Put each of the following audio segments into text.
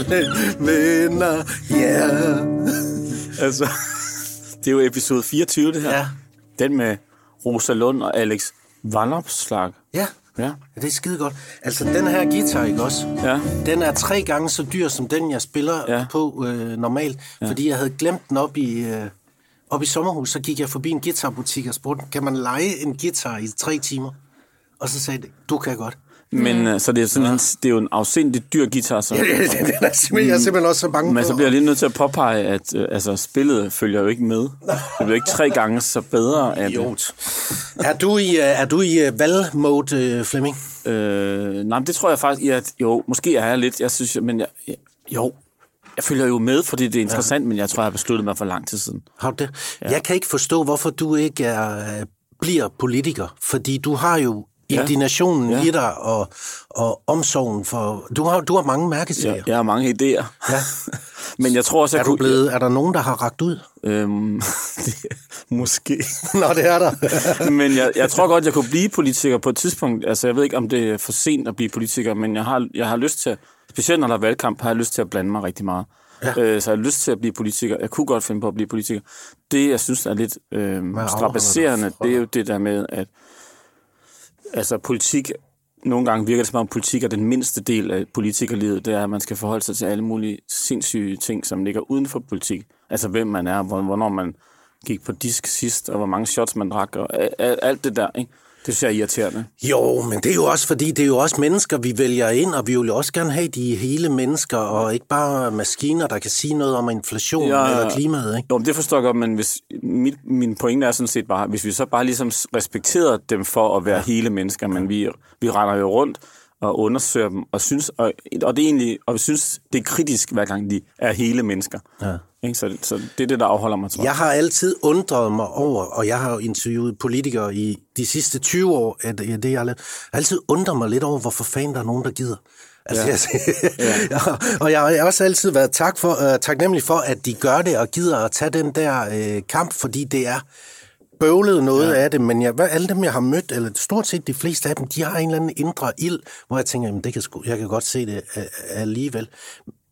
Mellem venner, ja. Yeah. Altså, det er jo episode 24, det her. Ja. Den med Rosa Lund og Alex Vanopslag. Ja, Ja. Ja, det er skide godt. Altså, den her guitar, ikke også? Ja. Den er tre gange så dyr, som den, jeg spiller Ja. ja. på øh, normalt. Ja. Fordi jeg havde glemt den op i, øh, op i sommerhus. Så gik jeg forbi en guitarbutik og spurgte, kan man lege en guitar i tre timer? Og så sagde de, du kan godt. Men øh, så det er, sådan en, det er jo en afsindig dyr guitar, så. den er simpelthen, jeg er simpelthen også så bange Men så bliver jeg lige nødt til at påpege, at øh, altså, spillet følger jo ikke med. Det bliver ikke tre gange så bedre af det. Er du i, øh, er du i uh, valgmode, øh, Flemming? Øh, nej, men det tror jeg faktisk, ja, at, jo, måske er jeg lidt, jeg synes, men jeg, jo, jeg følger jo med, fordi det er interessant, ja. men jeg tror, jeg har besluttet mig for lang tid siden. Har du det? Ja. Jeg kan ikke forstå, hvorfor du ikke er, øh, bliver politiker. Fordi du har jo Ja. Indignationen Ja. ja. i dig og, og omsorgen for... Du har, du har mange mærkesager. Jeg, jeg har mange idéer. Ja. men jeg tror også, jeg Er, du kunne... blevet, er der nogen, der har ragt ud? Øhm, det, måske. Nå, det er der. men jeg, jeg tror godt, jeg kunne blive politiker på et tidspunkt. Altså, jeg ved ikke, om det er for sent at blive politiker, men jeg har, jeg har lyst til, specielt når der er valgkamp, har jeg lyst til at blande mig rigtig meget. Ja. Øh, så jeg har lyst til at blive politiker. Jeg kunne godt finde på at blive politiker. Det, jeg synes er lidt øh, fra? det er jo det der med, at altså politik, nogle gange virker det som om politik er den mindste del af politikerlivet, det er, at man skal forholde sig til alle mulige sindssyge ting, som ligger uden for politik. Altså hvem man er, hvor- hvornår man gik på disk sidst, og hvor mange shots man drak, og alt det der, ikke? Det synes jeg er irriterende. Jo, men det er jo også, fordi det er jo også mennesker, vi vælger ind, og vi vil jo også gerne have de hele mennesker, og ikke bare maskiner, der kan sige noget om inflation Ja, eller klimaet, ikke? Jo, men det forstår jeg godt, men hvis, mit, min pointe er sådan set bare, hvis vi så bare ligesom respekterer dem for at være ja. hele mennesker, men vi, vi render jo rundt og undersøger dem, og synes, og, og det er egentlig, og vi synes, det er kritisk, hver gang de er hele mennesker. Ja. Ikke? Så, så det er det, der afholder mig, tror jeg. Jeg har altid undret mig over, og jeg har jo interviewet politikere i de sidste 20 år, at det, det jeg har lavet. Jeg har altid undret mig lidt over, hvorfor fanden der er nogen, der gider. Altså, ja. jeg, og jeg har også altid været tak for, uh, taknemmelig for, at de gør det og gider at tage den der uh, kamp, fordi det er bøvlet noget ja. af det, men jeg, hvad- alle dem, jeg har mødt, eller stort set de fleste af dem, de har en eller anden indre ild, hvor jeg tænker, jamen, det kan sgu, jeg kan godt se det uh, alligevel.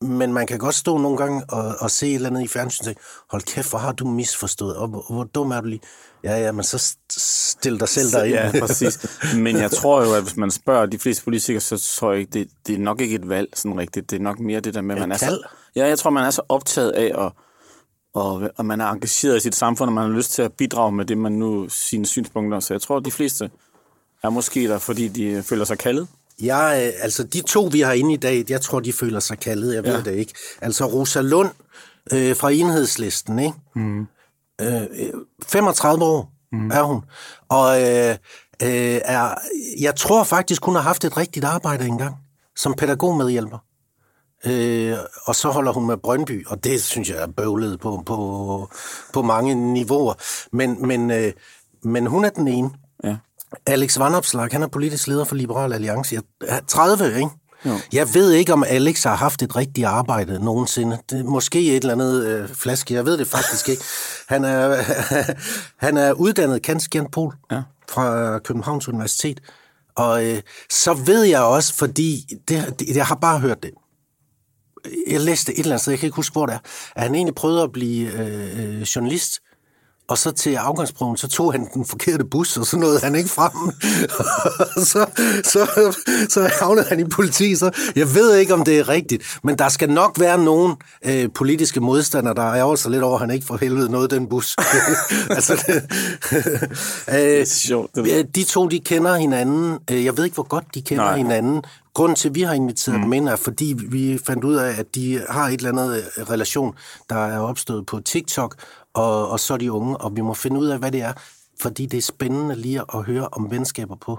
Men man kan godt stå nogle gange og, og se et eller andet i fjernsynet og tænke, hold kæft, hvor har du misforstået, og hvor, hvor dum er du lige? Ja, ja, men så st- stil dig selv derind. Ja, præcis. Men jeg tror jo, at hvis man spørger de fleste politikere, så tror jeg ikke, det, det er nok ikke et valg sådan rigtigt. Det er nok mere det der med, at man er så, ja, jeg tror, man er så optaget af, at, og, og man er engageret i sit samfund, og man har lyst til at bidrage med det, man nu, sine synspunkter. Så jeg tror, at de fleste er måske der, fordi de føler sig kaldet. Jeg, øh, altså de to, vi har inde i dag, jeg tror, de føler sig kaldet, jeg ved Ja. det ikke. Altså Rosa Lund øh, fra enhedslisten, ikke? Mm. Øh, øh, 35 år mm. er hun. Og øh, øh, er, jeg tror faktisk, hun har haft et rigtigt arbejde engang, som pædagogmedhjælper. Øh, og så holder hun med Brøndby, og det synes jeg er bøvlet på, på, på mange niveauer. Men, men, øh, men hun er den ene. Ja. Alex Vanopslag, han er politisk leder for Liberal Alliance. Jeg er 30, ikke? Jo. Jeg ved ikke, om Alex har haft et rigtigt arbejde nogensinde. Det er måske et eller andet øh, flaske. Jeg ved det faktisk ikke. Han er, han er uddannet kanskjent Pol Ja. fra Københavns Universitet. Og øh, så ved jeg også, fordi det, det, jeg har bare hørt det. Jeg læste et eller andet sted, jeg kan ikke huske, hvor det er, at han egentlig prøvede at blive øh, øh, journalist, og så til afgangsprøven, så tog han den forkerte bus, og så nåede han ikke frem. så, så, så havnede han i politi, så jeg ved ikke, om det er rigtigt, men der skal nok være nogen øh, politiske modstandere, der ærger sig lidt over, at han ikke for helvede nåede den bus. altså, det, øh, sjovt, det der. øh, de to, de kender hinanden. Øh, Jeg ved ikke, hvor godt de kender Nej. Nej. hinanden. Grunden til, at vi har inviteret mm. dem ind, er, fordi vi fandt ud af, at de har et eller andet øh, relation, der er opstået på TikTok, og, og så de unge, og vi må finde ud af, hvad det er, fordi det er spændende lige at høre om venskaber på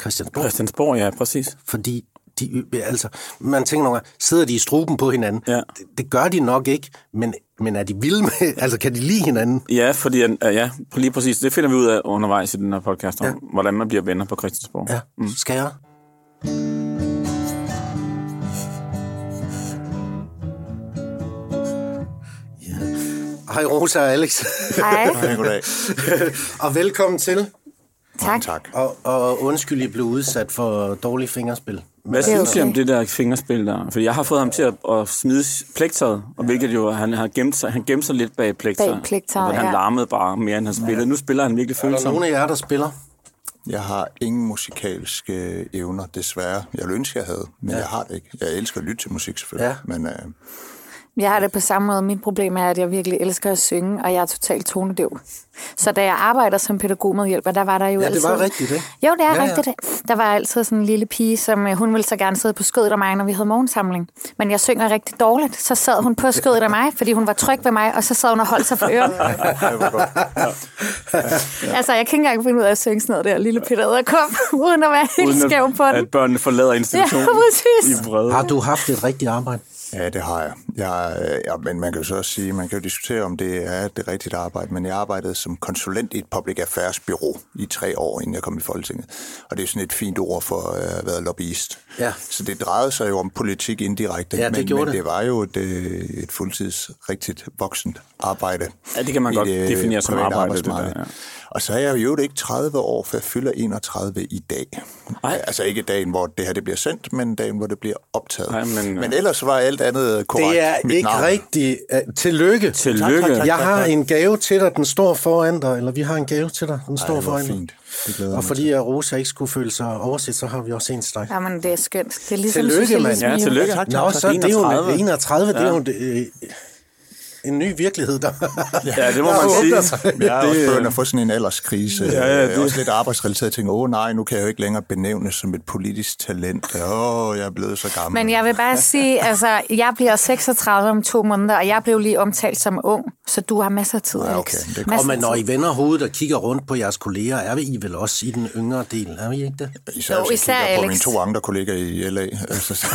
Christiansborg. Christiansborg, ja, præcis. Fordi de, altså, man tænker nogle gange, sidder de i struben på hinanden? Ja. Det, det gør de nok ikke, men, men er de vilde med, altså kan de lide hinanden? Ja, fordi, øh, ja, lige præcis. Det finder vi ud af undervejs i den her podcast, om, Ja. hvordan man bliver venner på Christiansborg. Ja, mm. skal jeg? Hej Rosa og Alex. Hej. Hej, goddag. og velkommen til. Tak. tak. Og, og undskyld, I blev udsat for dårlige fingerspil. Hvad synes I okay. om det der fingerspil der? For jeg har fået ham til at, at smide plekteret, og hvilket jo, han har gemt sig, han gemte sig lidt bag plekteret. Bag plekteret, og han ja. larmede bare mere, end han spillede. Nu spiller han virkelig Er der følsomt. nogen af jer, der spiller? Jeg har ingen musikalske evner, desværre. Jeg ville ønske, jeg havde, men ja. jeg har det ikke. Jeg elsker at lytte til musik, selvfølgelig. Ja. Men øh, Jeg har det på samme måde. Mit problem er, at jeg virkelig elsker at synge, og jeg er totalt tonedøv. Så da jeg arbejder som pædagogmedhjælper, der var der jo Ja, det altid... var rigtigt, ikke? Jo, det er Ja, ja, ja. rigtigt. Der var altid sådan en lille pige, som øh, hun ville så gerne sidde på skødet af mig, når vi havde morgensamling. Men jeg synger rigtig dårligt. Så sad hun på skødet af mig, fordi hun var tryg ved mig, og så sad hun og holdt sig for øret. det var godt. altså, jeg kan ikke engang finde ud af at synge sådan noget der, lille Peter Edderkop, uden at være helt skæv på den. at børnene forlader institutionen Ja, præcis. i vrede. Har du haft et rigtigt arbejde? Ja, det har jeg. jeg øh, ja, men man kan jo så også sige, man kan jo diskutere, om det er det rigtige arbejde, men jeg arbejdede som konsulent i et public affairs bureau i tre år, inden jeg kom i Folketinget. Og det er sådan et fint ord for øh, at være lobbyist. Ja. Så det drejede sig jo om politik indirekte, Ja, det men, men det. det var jo et, øh, et fuldtids, rigtigt voksent arbejde. Ja, det kan man godt det definere som arbejde, det der, ja. Og så er jeg jo ikke 30 år, for jeg fylder 31 i dag. Ej. Altså ikke dagen, hvor det her det bliver sendt, men dagen, hvor det bliver optaget. Ej, men- men ellers var alt andet korrekt. Det er Mit ikke navn. rigtigt. Tillykke. Tillykke. Tak, tak, tak. Jeg har en gave til dig, den står foran dig, eller vi har en gave til dig, den står var foran dig. fint. Det Og mig fordi at Rosa ikke skulle føle sig overset, så har vi også en dig. Jamen, det er skønt. Det er ligesom Tillykke, mand. Ja, jo. tillykke. tak, Nå, tak. så det er jo 31. 31, det er jo øh, en ny virkelighed, der... Ja, det må man sige. sig. Jeg er også Det, begyndt at få sådan en alderskrise. Ja, ja, det- er også lidt arbejdsrelateret. Jeg tænker, åh nej, nu kan jeg jo ikke længere benævnes som et politisk talent. Åh, jeg er blevet så gammel. Men jeg vil bare sige, altså, jeg bliver 36 om to måneder, og jeg blev lige omtalt som ung, så du har masser af tid, Ja, Alex. okay, det er. Masser Og men af når. I vender hovedet og kigger rundt på jeres kolleger, er vi I vel også i den yngre del, er vi ikke det? Især, Jo, især kigger på Alex. mine to andre kolleger i LA. Altså, så,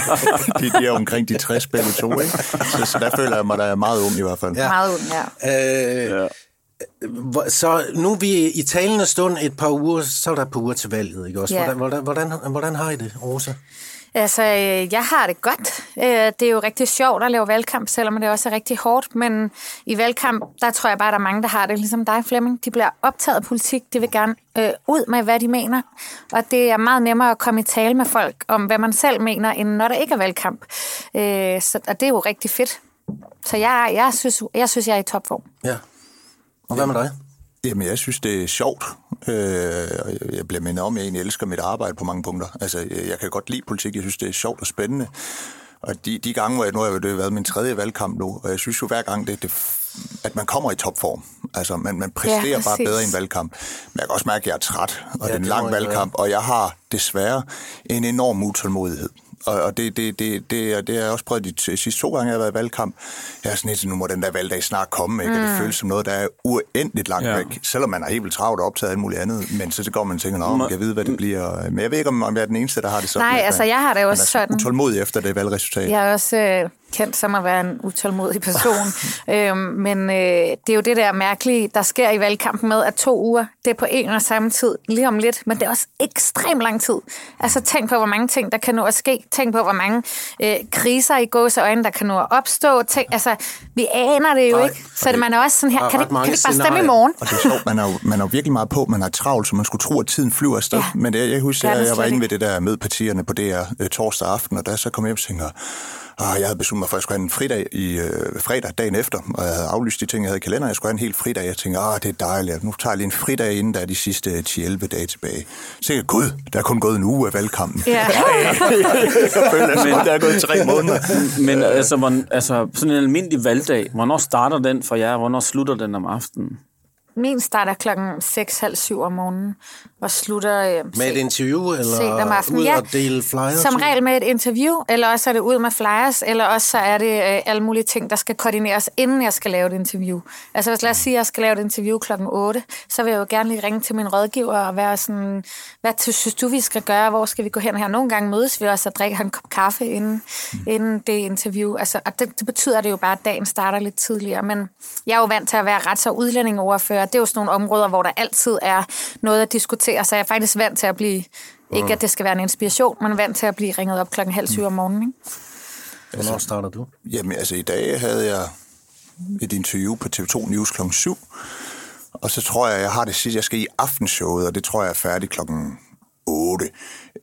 de, de er omkring de 60 begge to, ikke? Så, så der føler jeg mig, der er meget ung i hvert fald. Ja. Meget ung, ja. Øh, Ja. Så nu er vi i talende stund et par uger, så er der et par uger til valget, ikke også? Ja. Hvordan, hvordan, hvordan, hvordan har I det, Rosa? Altså, øh, jeg har det godt. Øh, Det er jo rigtig sjovt at lave valgkamp, selvom det også er rigtig hårdt. Men i valgkamp, der tror jeg bare, der er mange, der har det ligesom dig, Flemming. De bliver optaget af politik. De vil gerne øh, ud med, hvad de mener. Og det er meget nemmere at komme i tale med folk om, hvad man selv mener, end når der ikke er valgkamp. Øh, så, og det er jo rigtig fedt. Så jeg, jeg, synes, jeg synes, jeg er i topform. Ja. Og hvad med dig? Jamen, jeg synes, det er sjovt. Øh, jeg- bliver mindet om, at jeg egentlig elsker mit arbejde på mange punkter. Altså, jeg kan godt lide politik. Jeg synes, det er sjovt og spændende. Og de, de gange, hvor jeg nu har det været min tredje valgkamp nu, og jeg synes jo hver gang, det, det, at man kommer i topform. Altså, man, man præsterer Ja, bare bedre i en valgkamp. Men jeg kan også mærke, at jeg er træt, og ja, det er en lang valgkamp, og jeg har desværre en enorm utålmodighed. Og, og det, det, det, det, er- det har jeg også prøvet de sidste to gange, jeg har været i valgkamp. Jeg er sådan lidt, nu må den der valgdag snart komme, ikke? Mm. Og det føles som noget, der er uendeligt langt Ja. væk. Selvom man er helt vildt travlt og optaget af alt muligt andet. Men så, så går man og tænker, nå, man kan vide, hvad det bliver. Men jeg ved ikke, om jeg er den eneste, der har det sådan. Nej, altså, jeg har det man også er så sådan. utålmodig efter det valgresultat. Jeg er også øh, kendt som at være en utålmodig person. øhm, men øh, det er jo det der mærkelige, der sker i valgkampen med, at to uger, det er på en og samme tid, lige om lidt, men det er også ekstremt lang tid. Altså tænk på, hvor mange ting, der kan nå at ske. Tænk på, hvor mange øh, kriser i gås øjne, der kan nå at opstå. Tænk, altså, vi aner det jo Nej, ikke. Så det, man er også sådan her, der er kan det, kan det bare stemme i scenarier. morgen? Og det er sjovt, man er, jo, man er jo virkelig meget på, man har travlt, så man skulle tro, at tiden flyver afsted. Ja. Men det, jeg husker, er jeg, jeg var inde ved det der mød partierne på DR øh, torsdag aften, og da jeg så kom hjem og tænker, ah, jeg havde besluttet mig for, at jeg skulle have en fridag i øh, fredag dagen efter, og jeg havde aflyst de ting, jeg havde i kalenderen. Jeg skulle have en helt fridag. Jeg tænkte, ah, det er dejligt. Nu tager jeg lige en fridag, inden der er de sidste 10-11 dage tilbage. Så jeg, gud, der er kun gået en uge af valgkampen. Ja. jeg føler, at der er gået tre måneder. Men altså, hvor, altså, sådan en almindelig valgdag, hvornår starter den for jer? Hvornår slutter den om aftenen? Min starter klokken 6.30 om morgenen og slutter... Øh, Med et interview, eller sent om aftenen. ud Ja, og dele flyers? Som regel med et interview, eller også er det ud med flyers, eller også så er det øh, alle mulige ting, der skal koordineres, inden jeg skal lave et interview. Altså hvis lad os sige, at jeg skal lave et interview klokken 8, så vil jeg jo gerne lige ringe til min rådgiver og være sådan, hvad synes du, vi skal gøre? Hvor skal vi gå hen her? Nogle gange mødes vi også og drikker en kop kaffe inden, inden det interview. Altså, og det, det betyder det jo bare, at dagen starter lidt tidligere. Men jeg er jo vant til at være rets- og udlændingeoverfører. Det er jo sådan nogle områder, hvor der altid er noget at diskutere, så jeg er faktisk vant til at blive, ikke at det skal være en inspiration, men vant til at blive ringet op klokken halv syv om morgenen. Ikke? Hvornår starter du? Jamen, altså i dag havde jeg et interview på TV2 News kl. 7. Og så tror jeg, jeg har det sidste, jeg skal i aftenshowet, og det tror jeg er færdigt klokken 8.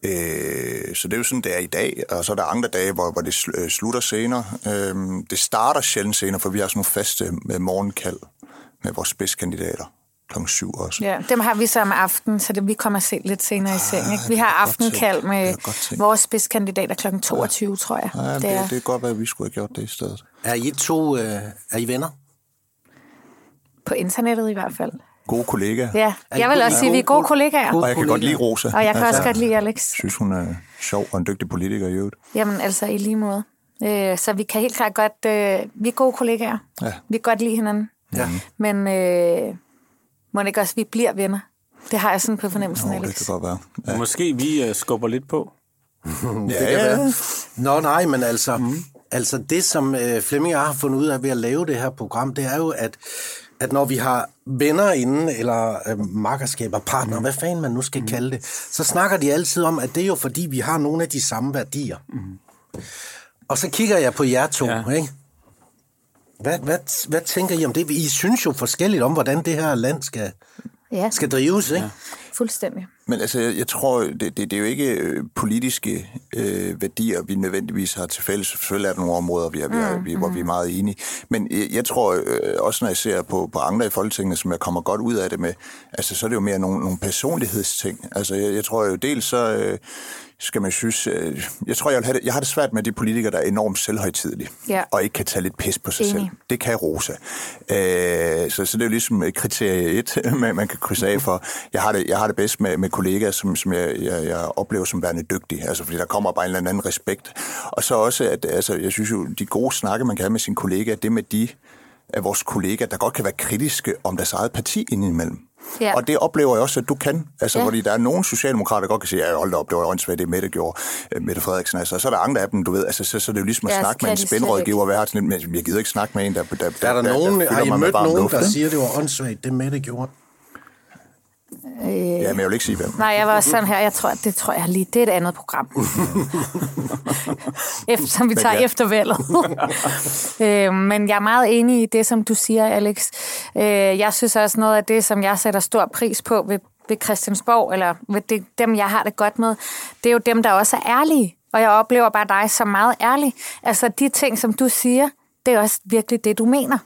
Øh, så det er jo sådan, det er i dag, og så er der andre dage, hvor, hvor det sl- øh, slutter senere. Øh, det starter sjældent senere, for vi har sådan nogle faste med morgenkald med vores spidskandidater klokken 7 også. Ja, dem har vi så om aftenen, så det vi kommer se lidt senere i seng. Ikke? Vi er har aftenkald med er vores spidskandidater kl. 22, tror jeg. Ja, det, det er. det, kan godt være, at vi skulle have gjort det i stedet. Er I to øh, er I venner? På internettet i hvert fald. Gode kollegaer. Ja, Er jeg vil også sige, at vi er gode- kollegaer. Og jeg kan godt lide Rosa. Og jeg kan også Altså, godt lide Alex. synes, hun er sjov og en dygtig politiker i øvrigt. Jamen altså i lige måde. Øh, så vi kan helt klart godt... Øh, vi er gode kollegaer. Ja. Vi kan godt lide hinanden. Ja. Men øh, må det ikke også, vi bliver venner? Det har jeg sådan på fornemmelsen, Nå, det Alex. kan godt være. Ja. Måske vi uh, skubber lidt på. Ja, ja. Nå nej, men altså, mm. altså det, som øh, Flemming og jeg har fundet ud af ved at lave det her program, det er jo, at, at når vi har venner inde, eller øh, makkerskaber, partner, hvad fanden man nu skal mm. kalde det, så snakker de altid om, at det er jo fordi, vi har nogle af de samme værdier. Mm. Og så kigger jeg på jer to. Ja. ikke? Hvad, hvad, hvad tænker I om det? I synes jo forskelligt om, hvordan det her land skal, Ja, skal drives, ikke? Ja. fuldstændig. Men altså, jeg, jeg tror, det, det, det er jo ikke øh, politiske øh, værdier, vi nødvendigvis har til fælles. Selvfølgelig er der nogle områder, vi er, vi er, vi, hvor vi er meget enige. Men jeg, jeg tror øh, også, når jeg ser på, på andre i Folketinget, som jeg kommer godt ud af det med, altså, så er det jo mere nogle, nogle personlighedsting. Altså, jeg, jeg tror jo dels så... Øh, skal man synes, øh, jeg tror, jeg, vil have det, jeg har det svært med de politikere, der er enormt selvhøjtidelige, Ja. og ikke kan tage lidt pis på sig Enig. selv. Det kan Rosa. Øh, så, så det er jo ligesom øh, kriterie et, man, man kan krydse af for. Jeg har det, jeg har det bedst med, med kollegaer, som, som jeg, jeg, jeg oplever som værende dygtige, altså fordi der kommer bare en eller anden respekt. Og så også, at altså, jeg synes jo, de gode snakke, man kan have med sine kollegaer, det med de af vores kollegaer, der godt kan være kritiske om deres eget parti indimellem. Ja. Og det oplever jeg også, at du kan. Altså, Ja. fordi der er nogle socialdemokrater, der godt kan sige, ja, hold op, det var åndssvagt, det Mette gjorde, øh, Mette Frederiksen. Altså, og så er der andre af dem, du ved, altså, så, så er det jo ligesom at Ja, snakke med en spændrådgiver, hvad har sådan men jeg gider ikke snakke med en, der, der, der, Er der, nogen, fylder har I mødt nogen, luft, der siger, det var åndssvagt, det Mette gjorde? Ja, men jeg vil ikke sige, hvem. Nej, jeg var også sådan her. Jeg tror, det tror jeg lige, det er et andet program. efter, som vi tager ja. efter valget. øh, men jeg er meget enig i det, som du siger, Alex. Øh, jeg synes også noget af det, som jeg sætter stor pris på ved, ved Christiansborg, eller ved det, dem, jeg har det godt med, det er jo dem, der også er ærlige. Og jeg oplever bare dig som meget ærlig. Altså de ting, som du siger, det er også virkelig det, du mener.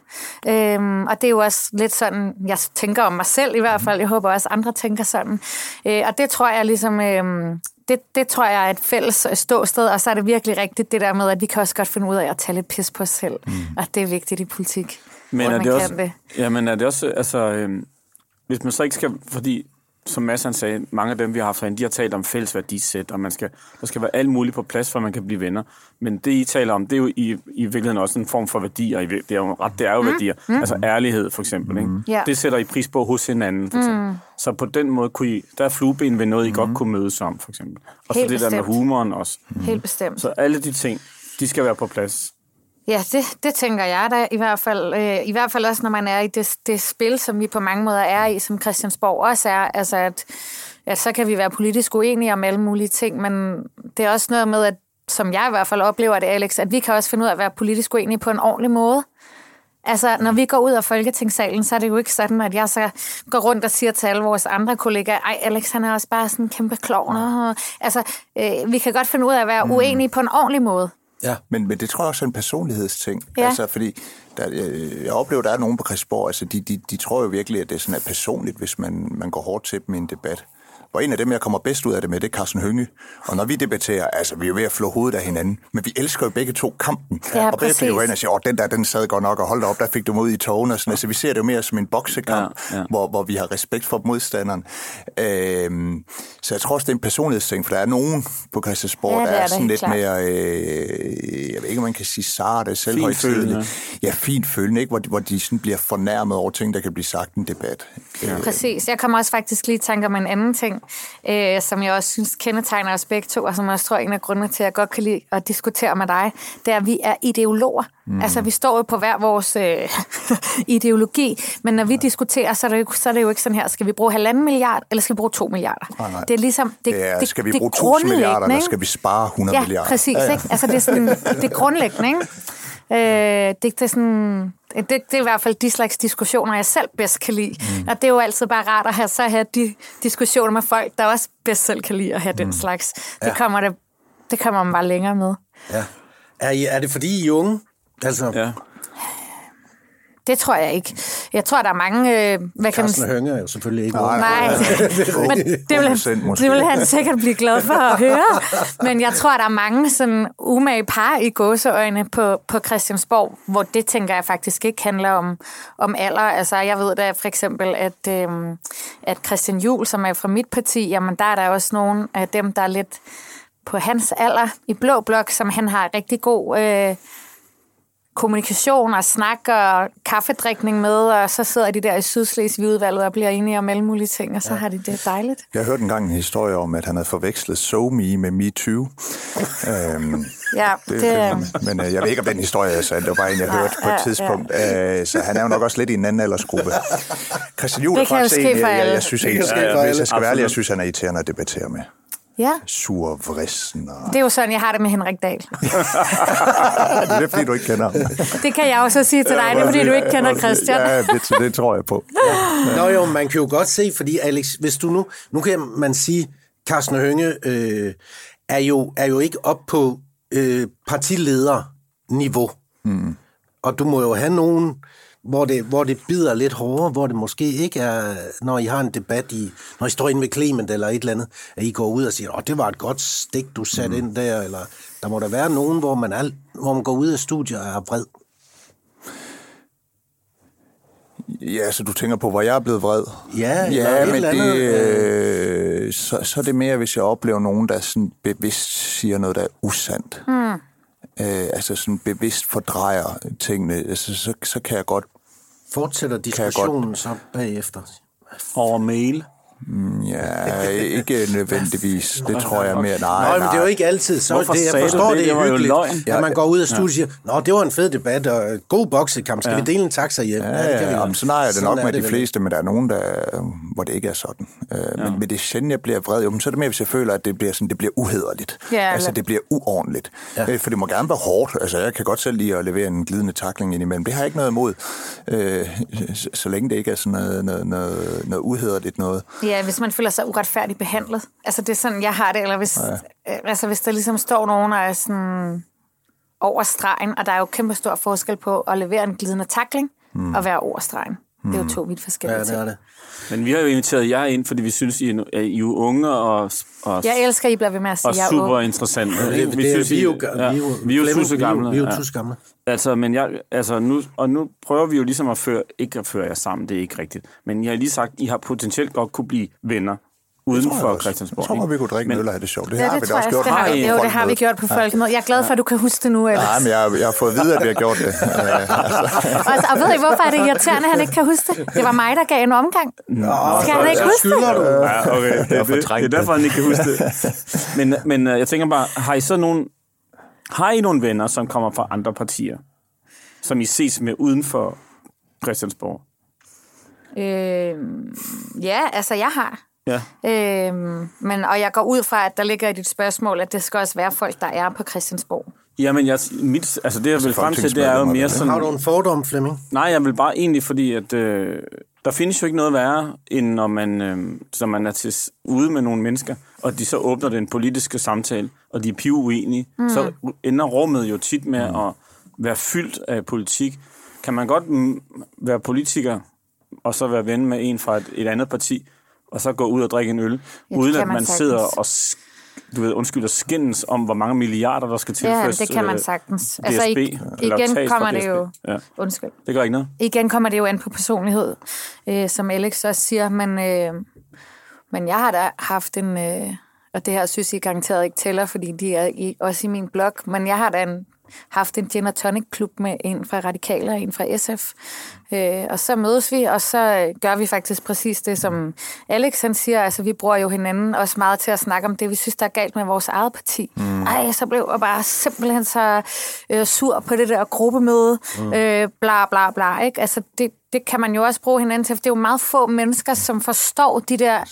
Øhm, og det er jo også lidt sådan, jeg tænker om mig selv i hvert fald. Jeg håber også, andre tænker sådan. Øh, og det tror jeg ligesom, øhm, det, det tror jeg er et fælles ståsted. Og så er det virkelig rigtigt det der med, at vi kan også godt finde ud af at tage lidt pis på os selv. Mm. Og det er vigtigt i politik. Men er man det kan også, det. Ja, men er det også, altså, øhm, hvis man så ikke skal, fordi som Mads han sagde, mange af dem, vi har haft herinde, de har talt om fælles værdisæt, og man skal, der skal være alt muligt på plads, for at man kan blive venner. Men det, I taler om, det er jo i, i virkeligheden også en form for værdier. Det er jo, ret, det er jo mm. værdier. Mm. Altså ærlighed, for eksempel. Ikke? Ja. Det sætter I pris på hos hinanden, for eksempel. Mm. Så på den måde kunne I, der er flueben ved noget, I godt kunne mødes om, for eksempel. Og så det der med bestemt. humoren også. Helt bestemt. Så alle de ting, de skal være på plads. Ja, det, det tænker jeg da i hvert fald. Øh, I hvert fald også, når man er i det, det spil, som vi på mange måder er i, som Christiansborg også er. Altså, at, at så kan vi være politisk uenige om alle mulige ting, men det er også noget med, at som jeg i hvert fald oplever det, Alex, at vi kan også finde ud af at være politisk uenige på en ordentlig måde. Altså, når vi går ud af Folketingssalen, så er det jo ikke sådan, at jeg så går rundt og siger til alle vores andre kollegaer, ej, Alex, han er også bare sådan en kæmpe klovn. og-" Altså, øh, vi kan godt finde ud af at være uenige på en ordentlig måde. Ja. Men, men det tror jeg også er en personlighedsting. Ja. Altså, fordi der, jeg, jeg oplever, at der er nogen på Christiansborg, altså, de, de, de tror jo virkelig, at det sådan er personligt, hvis man, man går hårdt til dem i en debat. Og en af dem, jeg kommer bedst ud af det med, det er Carsten Hønge. Og når vi debatterer, altså vi er jo ved at flå hovedet af hinanden, men vi elsker jo begge to kampen. Ja, og bagefter præcis. ind og sige, åh, den der, den sad godt nok, og hold op, der fik du mod i togene. Og sådan. Altså, vi ser det jo mere som en boksekamp, Ja, ja. Hvor, hvor vi har respekt for modstanderen. Øhm, så jeg tror også, det er en personlighedsting, for der er nogen på Christiansborg, Ja, der er er, sådan lidt klart. mere, øh, jeg ved ikke, om man kan sige sarte, selvhøjtidende. Ja, fint følende, ikke? Hvor, de, hvor de sådan bliver fornærmet over ting, der kan blive sagt i en debat. Ja. Præcis. Jeg kommer også faktisk lige i tanke om en anden ting, øh, som jeg også synes kendetegner os begge to, og som jeg også tror er en af grundene til, at jeg godt kan lide at diskutere med dig, det er, at vi er ideologer. Mm. Altså, vi står jo på hver vores øh, ideologi, men når vi diskuterer, så er, det jo, så er det jo ikke sådan her, skal vi bruge halvanden milliard, eller skal vi bruge to milliarder? Nej, nej. Det er ligesom, det, Det er, det, skal vi det bruge 1000 milliarder, eller skal vi spare 100 ja, milliarder? Præcis, ja, ja. Ikke? Altså, det er, sådan, det er grundlæggende, ikke? Øh, det, det, er sådan, det, det er i hvert fald de slags diskussioner, jeg selv bedst kan lide. Mm. Og det er jo altid bare rart at have, så have de diskussioner med folk, der også bedst selv kan lide at have mm. den slags. Det, Ja. kommer det, det kommer man bare længere med. Ja. Er, I, er det fordi I er unge? Altså, ja. Det tror jeg ikke. Jeg tror, der er mange... Øh, hvad kan man Carsten sige? Hønge er jo selvfølgelig ikke Nej. Nej, men det vil, 100% han, måske. det vil han sikkert blive glad for at høre. Men jeg tror, der er mange sådan umage par i gåseøjne på, på Christiansborg, hvor det tænker jeg faktisk ikke handler om, om alder. Altså, jeg ved da for eksempel, at, øhm, at Christian Juhl, som er fra mit parti, jamen der er der også nogle af dem, der er lidt på hans alder i Blå Blok, som han har rigtig god... Øh, kommunikation og snak og kaffedrikning med, og så sidder de der i Sydslesvig-udvalget og bliver enige om alle mulige ting, og så ja. har de det dejligt. Jeg hørte engang en historie om, at han havde forvekslet SoMe med MeToo. øhm, Ja, det, det, det, men øh, jeg ved ikke, om den historie er sand. Det var bare en, jeg hørte på ja, et tidspunkt. Øh, så han er jo nok også lidt i en anden aldersgruppe. Christian Juhl er kan jo faktisk en, jeg, jeg, jeg synes, Det kan ikke, ske for hvis alle. jeg skal være ærlig, jeg Absolut. synes, han er irriterende at debattere med. Ja, Sur vrissen. Og... det er jo sådan, jeg har det med Henrik Dahl. Det er fordi, du ikke kender ham. Det kan jeg også sige til dig, det er fordi, du ikke kender Christian. Ja, det, det tror jeg på. Nå jo, man kan jo godt se, fordi Alex, hvis du nu, nu kan man sige, Carsten Hønge øh, er, jo, er jo ikke op på øh, partilederniveau. Mm. Og du må jo have nogen, hvor det, hvor det bider lidt hårdere, hvor det måske ikke er, når I har en debat, i, når I står inde ved Clement eller et eller andet, at I går ud og siger, åh, det var et godt stik, du satte mm. ind der, eller der må der være nogen, hvor man, er, hvor man går ud af studiet og er vred. Ja, så du tænker på, hvor jeg er blevet vred? Ja, eller ja et men det, andet, øh, så, så er det mere, hvis jeg oplever nogen, der sådan bevidst siger noget, der er usandt. Mm. Øh, altså sådan bevidst fordrejer tingene, altså, så, så kan jeg godt Fortsætter diskussionen så bagefter? Over mail. Ja, ikke nødvendigvis. Det tror jeg mere. Nej, Nej, men det er jo ikke altid. Så Hvorfor det, jeg forstår det? det, Det er hyggeligt, løgn. at man går ud af studiet og siger, Nå, det var en fed debat, og øh, god boksekamp. Skal Ja. vi dele en taxa hjem? Ja, det kan vi ja, godt. jamen, sådan har jeg det Sådan nok er med de vel fleste, men der er nogen, der, hvor det ikke er sådan. Øh, men, men det er sjældent, jeg bliver vred. Jo, men så er det mere, hvis jeg føler, at det bliver, sådan, det bliver uhederligt. Ja, altså, det bliver uordentligt. Ja. For det må gerne være hårdt. Altså, jeg kan godt selv lide at levere en glidende takling indimellem. Det har jeg ikke noget imod, øh, så, så længe det ikke er sådan noget, noget, noget, noget uhederligt noget. Ja, hvis man føler sig uretfærdigt behandlet. Altså, det er sådan, jeg har det. Eller hvis, ja. altså, hvis der ligesom står nogen, der er sådan over stregen, og der er jo kæmpe stor forskel på at levere en glidende takling mm. og være over stregen. Det er jo to vidt forskellige Ja, det er ting. det. Men vi har jo inviteret jer ind, fordi vi synes, I er, I er jo unge og, og, Jeg elsker, I bliver ved med at sige, og jeg er super ung. interessante. Det, det, vi er jo, ja, vi er jo, vi er jo tusse gamle. Vi er jo ja. tusse gamle. Altså, men jeg, altså nu, og nu prøver vi jo ligesom at føre, ikke at føre jer sammen, det er ikke rigtigt. Men jeg har lige sagt, I har potentielt godt kunne blive venner uden for. Christiansborg. Jeg tror, ikke? vi kunne drikke Men- en øl og have det sjovt. Det Ja, har det vi da også gjort. Det har, jo, det har vi gjort på folkemødet. Jeg er glad for, at du kan huske det nu, Alex. Nej, men jeg, jeg har fået at vide, at vi har gjort det. Og, og ved I, hvorfor er det irriterende, at han ikke kan huske det? Det var mig, der gav en omgang. Nå, Skal han ikke Så huske det? du. Ja, okay. Det, er det, det er derfor, han ikke kan huske det. Men, men øh, jeg tænker bare, har I så nogle, har I nogle venner, som kommer fra andre partier, som I ses med uden for Christiansborg? Øh, ja, altså jeg har. Ja. Øhm, men, og jeg går ud fra, at der ligger i dit spørgsmål, at det skal også være folk, der er på Christiansborg. Jamen, jeg, mit, altså det, jeg vil frem til, det er jo mere Har sådan... du en fordom, Flemming? Nej, jeg vil bare egentlig, fordi at øh, der findes jo ikke noget værre, end når man, øh, så man er til, ude med nogle mennesker, og de så åbner den politiske samtale, og de er piv uenige, mm. så ender rummet jo tit med mm. at være fyldt af politik. Kan man godt være politiker, og så være ven med en fra et, et andet parti, og så gå ud og drikke en øl, Ja, uden at man man sagtens. sidder og du ved, undskyld, og skændes om, hvor mange milliarder, der skal Ja, tilføres det kan man øh, sagtens. DSB, Altså, eller igen kommer det jo... Ja, Undskyld. det gør ikke noget. Igen kommer det jo an på personlighed, øh, som Alex også siger, men, øh, men jeg har da haft en, øh, og det her synes jeg garanteret ikke tæller, fordi de er i, også i min blog, men jeg har da en, haft en gin og tonic klub med en fra Radikale og en fra SF, øh, og så mødes vi, og så øh, gør vi faktisk præcis det, som Alex han siger, altså vi bruger jo hinanden også meget til at snakke om det, vi synes, der er galt med vores eget parti. Mm. Ej, så blev jeg bare simpelthen så øh, sur på det der gruppemøde, mm. øh, bla bla bla, ikke? Altså det, det kan man jo også bruge hinanden til, for det er jo meget få mennesker, som forstår de der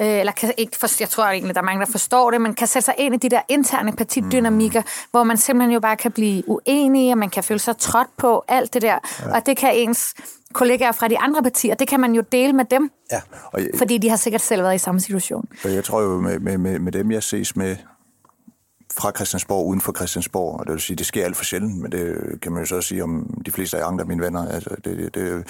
øh, eller kan ikke for, jeg tror egentlig, der er mange, der forstår det, men kan sætte sig ind i de der interne partidynamikker, mm. hvor man simpelthen jo bare kan blive uenig, og man kan føle sig trådt på, alt det der. Ja. Og det kan ens kollegaer fra de andre partier, det kan man jo dele med dem, Ja. Og jeg, fordi de har sikkert selv været i samme situation. Og jeg tror jo, med, med, med, med dem, jeg ses med fra Christiansborg, uden for Christiansborg, og det vil sige, det sker alt for sjældent, men det kan man jo så sige om de fleste af andre af mine venner. Altså, det, det,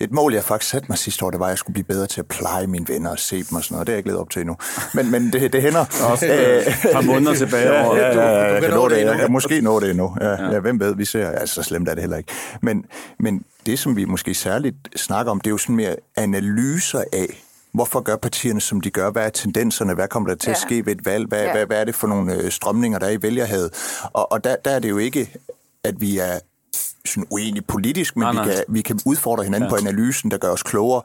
et mål, jeg faktisk satte mig sidste år, det var, at jeg skulle blive bedre til at pleje mine venner og se dem og sådan noget. Det er jeg ikke ledet op til endnu. Men, men det, det hænder. Også et par måneder tilbage. Ja, over- ja, ja, ja, jeg kan nå det. Jeg kan måske nå det endnu. Ja, ja. ja hvem ved, vi ser. Altså, så slemt er det heller ikke. Men, men det, som vi måske særligt snakker om, det er jo sådan mere analyser af, Hvorfor gør partierne, som de gør? Hvad er tendenserne? Hvad kommer der til at Ja. ske ved et valg? Hvad, Ja. hvad, hvad er det for nogle øh, strømninger, der er i vælgerhavet? Og, og der, der er det jo ikke, at vi er sådan uenige politisk, men Nej, vi, nej. kan, vi kan udfordre hinanden ja. på analysen, der gør os klogere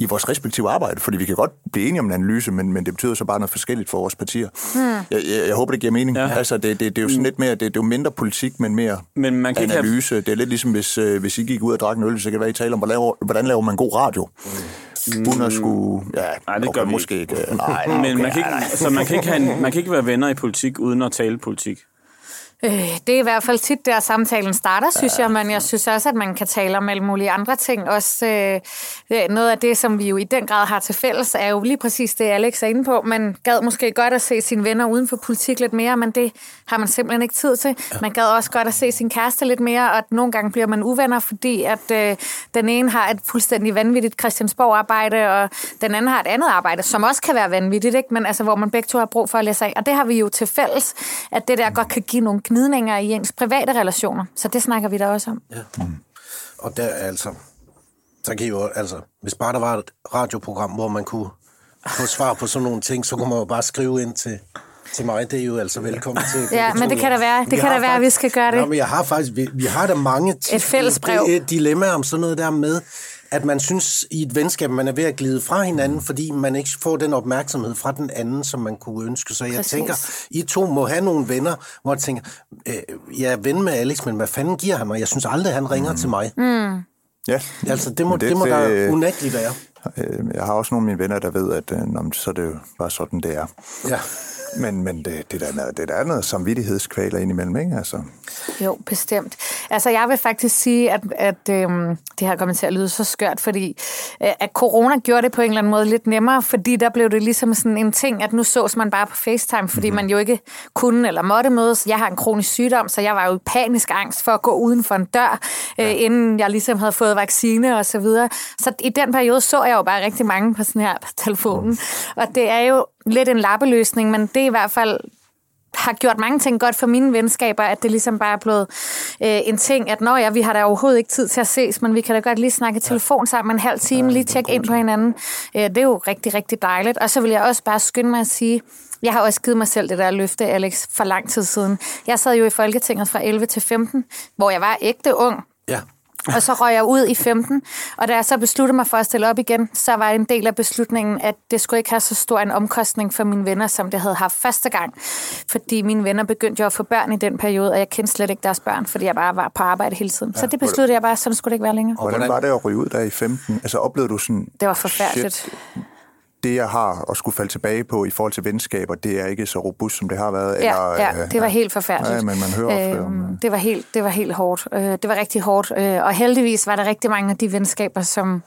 i vores respektive arbejde, fordi vi kan godt blive enige om en analyse, men, men det betyder så bare noget forskelligt for vores partier. Hmm. Jeg, jeg, jeg håber, det giver mening. Ja. Altså, det, det, det er jo sådan lidt mere, det, det er jo mindre politik, men mere Men man kan ikke have- analyse. Det er lidt ligesom, hvis, øh, hvis I gik ud og drak en øl, så kan det være, I taler om, hvordan laver, hvordan laver man god radio? Mm. At skulle... Ja, Nej, det okay, gør vi måske ikke. Nej, okay, Men man kan, ikke, så man kan, ikke have en, man kan ikke være venner i politik, uden at tale politik. Øh, det er i hvert fald tit, der samtalen starter, synes jeg, men jeg synes også, at man kan tale om alle mulige andre ting. Også øh, noget af det, som vi jo i den grad har til fælles, er jo lige præcis det, Alex er inde på. Man gad måske godt at se sine venner uden for politik lidt mere, men det har man simpelthen ikke tid til. Man gad også godt at se sin kæreste lidt mere, og at nogle gange bliver man uvenner, fordi at øh, den ene har et fuldstændig vanvittigt Christiansborg-arbejde, og den anden har et andet arbejde, som også kan være vanvittigt, ikke? men altså, hvor man begge to har brug for at læse af. Og det har vi jo til fælles, at det der godt kan give nogle gnidninger i ens private relationer. Så det snakker vi da også om. Og der altså, så kan I jo, altså, hvis bare der var et radioprogram, hvor man kunne få svar på sådan nogle ting, så kunne man jo bare skrive ind til, til mig. Det er jo altså velkommen til. Ja, men det kan da være- det Vi kan da være, fakt- vi skal gøre det. Nå, men jeg har faktisk, vi, vi har da mange tit, fælles brev. Det er et dilemma om sådan noget der med, at man synes i et venskab, man er ved at glide fra hinanden, fordi man ikke får den opmærksomhed fra den anden, som man kunne ønske. Så jeg Præcis. tænker, I to må have nogle venner, hvor jeg tænker, øh, jeg er ven med Alex, men hvad fanden giver han mig? Jeg synes aldrig, han ringer til mig. Mm. Ja. Altså, det må, Men det, det må der det- unægteligt være. Øh, Jeg har også nogle af mine venner, der ved, at øh, så er det jo bare sådan, det er. Ja. Men, men det, det, er da noget, det er da noget samvittighedskvaler indimellem, ikke? Altså, Jo, bestemt. Altså, jeg vil faktisk sige, at, at øhm, det her kommer til at lyde så skørt, fordi øh, at corona gjorde det på en eller anden måde lidt nemmere, fordi der blev det ligesom sådan en ting, at nu sås man bare på FaceTime, fordi mm-hmm. man jo ikke kunne eller måtte mødes. Jeg har en kronisk sygdom, så jeg var jo i panisk angst for at gå uden for en dør, øh, inden jeg ligesom havde fået vaccine og så videre. Så i den periode så jeg jo bare rigtig mange på sådan her på telefonen, og det er jo lidt en lappeløsning, men det er i hvert fald har gjort mange ting godt for mine venskaber, at det ligesom bare er blevet øh, en ting, at når ja, vi har da overhovedet ikke tid til at ses, men vi kan da godt lige snakke telefon sammen en halv time, lige tjekke ind på hinanden. Øh, det er jo rigtig, rigtig dejligt. Og så vil jeg også bare skynde mig at sige, jeg har også givet mig selv det der løfte, Alex, for lang tid siden. Jeg sad jo i Folketinget fra 11 til 15, hvor jeg var ægte ung, Ja. Og så røg jeg ud i 15, og da jeg så besluttede mig for at stille op igen, så var en del af beslutningen, at det skulle ikke have så stor en omkostning for mine venner, som det havde haft første gang. Fordi mine venner begyndte jo at få børn i den periode, og jeg kendte slet ikke deres børn, fordi jeg bare var på arbejde hele tiden. Så det besluttede jeg bare, sådan skulle det ikke være længere. hvordan, hvordan- var det at ryge ud der i 15? Altså oplevede du sådan... Det var forfærdeligt. Shit, det jeg har at skulle falde tilbage på i forhold til venskaber, det er ikke så robust, som det har været? Ja, eller, ja, det var helt forfærdeligt. Ja, men man hører ofte om... Øhm, det, var helt, det var helt hårdt. Øh, Det var rigtig hårdt. Øh, Og heldigvis var der rigtig mange af de venskaber, som,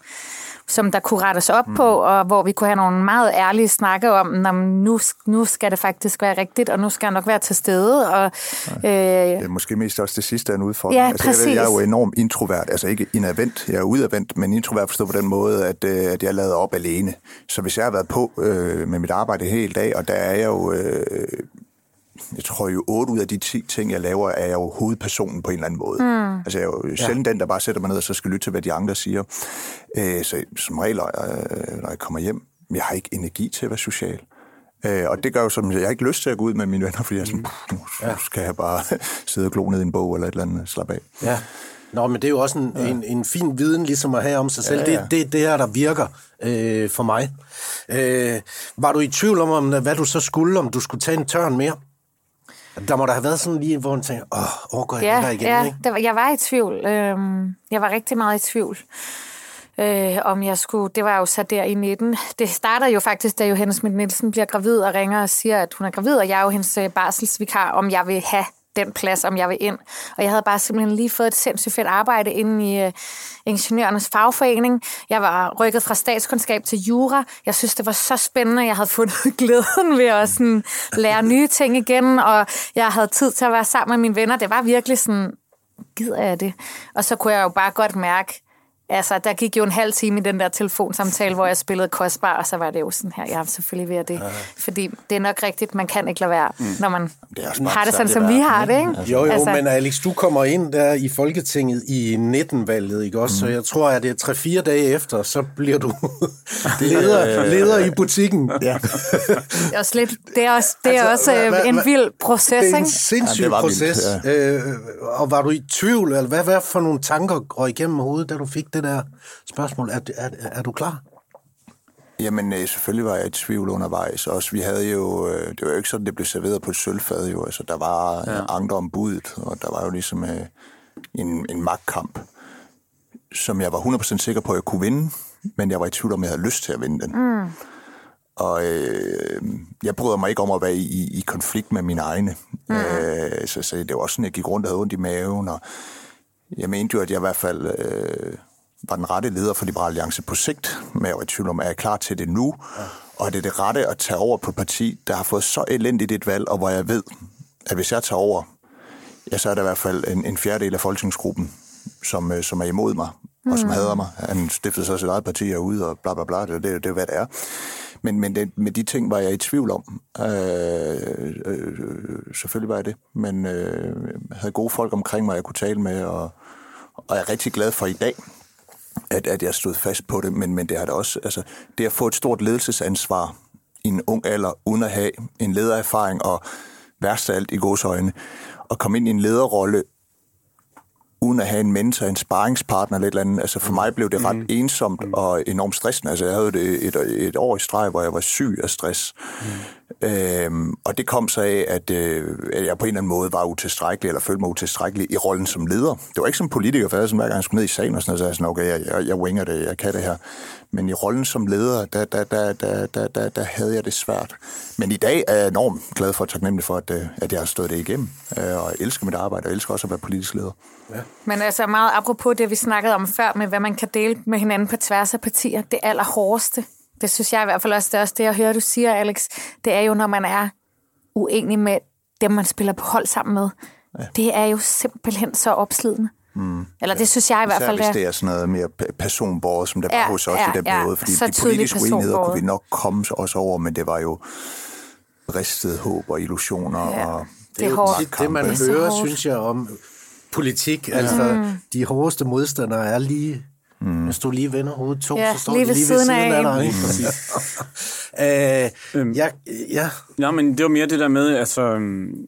som der kunne rettes op mm. på, og hvor vi kunne have nogle meget ærlige snakke om, "Nå, men nu, nu skal det faktisk være rigtigt, og nu skal jeg nok være til stede. Og, øh, Det er måske mest også det sidste er en udfordring. Ja, altså, jeg, ved, jeg er jo præcis. enormt introvert, altså ikke indadvendt, jeg er udadvendt, men introvert forstået på den måde, at, øh, at jeg lader op alene. Så hvis jeg har været på øh, med mit arbejde hele dag, og der er jeg jo, øh, jeg tror jo 8 ud af de 10 ting, jeg laver, er jeg jo hovedpersonen på en eller anden måde. Mm. Altså jeg er jo sjældent den, der bare sætter mig ned og så skal lytte til, hvad de andre siger. Øh, så som regel, øh, når jeg kommer hjem, jeg har ikke energi til at være social. Øh, og det gør jo som, jeg har ikke lyst til at gå ud med mine venner, fordi jeg er sådan, "Puh, nu skal jeg bare sidde og glo ned i en bog eller et eller andet, slappe af. Ja. Nå, men det er jo også en, ja. en, en fin viden ligesom at have om sig selv. Ja, Ja, ja. ja. Det, det, det her, der virker øh, for mig. Øh, var du i tvivl om, om, hvad du så skulle, om du skulle tage en tørn mere? Der må der have været sådan lige, hvor man tænker, åh, overgår jeg det der ja, igen, ja ikke? der var, jeg var i tvivl. Øhm, Jeg var rigtig meget i tvivl. øh, om jeg skulle, det var jo så der i 19. Det starter jo faktisk, da Johannes Schmidt Nielsen bliver gravid og ringer og siger, at hun er gravid, og jeg er jo hendes øh, barselsvikar, om jeg vil have den plads, om jeg vil ind. Og jeg havde bare simpelthen lige fået et sindssygt fedt arbejde inde i øh, ingeniørernes fagforening. Jeg var rykket fra statskundskab til jura. Jeg synes, det var så spændende. Jeg havde fundet glæden ved at sådan, lære nye ting igen, og jeg havde tid til at være sammen med mine venner. Det var virkelig sådan, gider jeg det? Og så kunne jeg jo bare godt mærke, Altså, der gik jo en halv time i den der telefonsamtale, hvor jeg spillede kostbar, og så var det jo sådan her, jeg er selvfølgelig ved det. Ja. Fordi det er nok rigtigt, man kan ikke lade være, mm. når man det er har det sådan, det som vi har det, ikke? Jo, jo, altså, men Alex, du kommer ind der i Folketinget i 19-valget, ikke også? Mm. Så jeg tror, at det er 3-4 dage efter, så bliver du leder, leder i butikken. Ja. det er også, lidt, det er også, det er altså, også hva, hva, en vild proces, ikke? Det er en sindssyg ja, proces. Vildt, ja. øh, og var du i tvivl, eller hvad, hvad for nogle tanker går igennem hovedet, da du fik det det der spørgsmål. Er, er, er du klar? Jamen, øh, selvfølgelig var jeg i tvivl undervejs. Også, vi havde jo, øh, det var jo ikke sådan, det blev serveret på et sølvfad. Jo. Altså, der var ja. andre om budet, og der var jo ligesom øh, en, en magtkamp, som jeg var 100% sikker på, at jeg kunne vinde, men jeg var i tvivl om, jeg havde lyst til at vinde den. Mm. Og øh, jeg bryder mig ikke om at være i, i konflikt med mine egne. Mm. Øh, så, så det var også sådan, jeg gik rundt og havde ondt i maven, og jeg mente jo, at jeg i hvert fald... Øh, var den rette leder for Liberal Alliance på sigt, men jeg var i tvivl om, er jeg klar til det nu? Ja. Og er det det rette at tage over på et parti, der har fået så elendigt et valg, og hvor jeg ved, at hvis jeg tager over, ja, så er der i hvert fald en, en fjerdedel af folketingsgruppen, som, øh, som er imod mig, og som mm. hader mig. Han stiftede så sit eget parti herude, og bla bla bla, det, det, det er hvad det er. Men, men det, med de ting var jeg i tvivl om. Øh, øh, selvfølgelig var jeg det, men øh, jeg havde gode folk omkring mig, jeg kunne tale med, og, og jeg er rigtig glad for i dag, at, at jeg stod fast på det, men, men det har det også, altså, det at få et stort ledelsesansvar i en ung alder, uden at have en ledererfaring, og værst af alt i godsøjne, at komme ind i en lederrolle, uden at have en mentor, en sparringspartner eller et eller andet. Altså for mig blev det ret mm. ensomt og enormt stressende. Altså jeg havde det et, et år i streg, hvor jeg var syg af stress. Mm. Øhm, og det kom så af, at, øh, at jeg på en eller anden måde var utilstrækkelig, eller følte mig utilstrækkelig i rollen som leder. Det var ikke som politiker, for jeg sådan, hver gang jeg skulle ned i sagen og sådan noget, så jeg sådan, okay, jeg, jeg, jeg winger det, jeg kan det her. Men i rollen som leder, der, der, der, der, der, der, der havde jeg det svært. Men i dag er jeg enormt glad for og taknemmelig for, at, øh, at jeg har stået det igennem. Øh, og jeg elsker mit arbejde, og elsker også at være politisk leder. Ja. Men altså meget apropos det, vi snakkede om før, med hvad man kan dele med hinanden på tværs af partier, det allerhårdeste, det synes jeg i hvert fald også, det er også det, jeg hører, du siger, Alex, det er jo, når man er uenig med dem, man spiller på hold sammen med. Ja. Det er jo simpelthen så opslidende. Mm. Eller det synes jeg i hvert fald, det er. hvis det er sådan noget mere personborger, som der ja, hos os ja, i den ja, periode. Fordi de politiske uenigheder kunne vi nok komme os over, men det var jo bristet håb og illusioner. Ja, og det, det er jo det, det, man hører, synes jeg, om politik. Ja. Altså, mm. de hårdeste modstandere er lige Mm. Hvis du lige vender hovedet to, ja, så står lige de lige ved siden, siden af, af dig. uh, øhm, ja, ja. ja, men det var mere det der med, altså, øhm,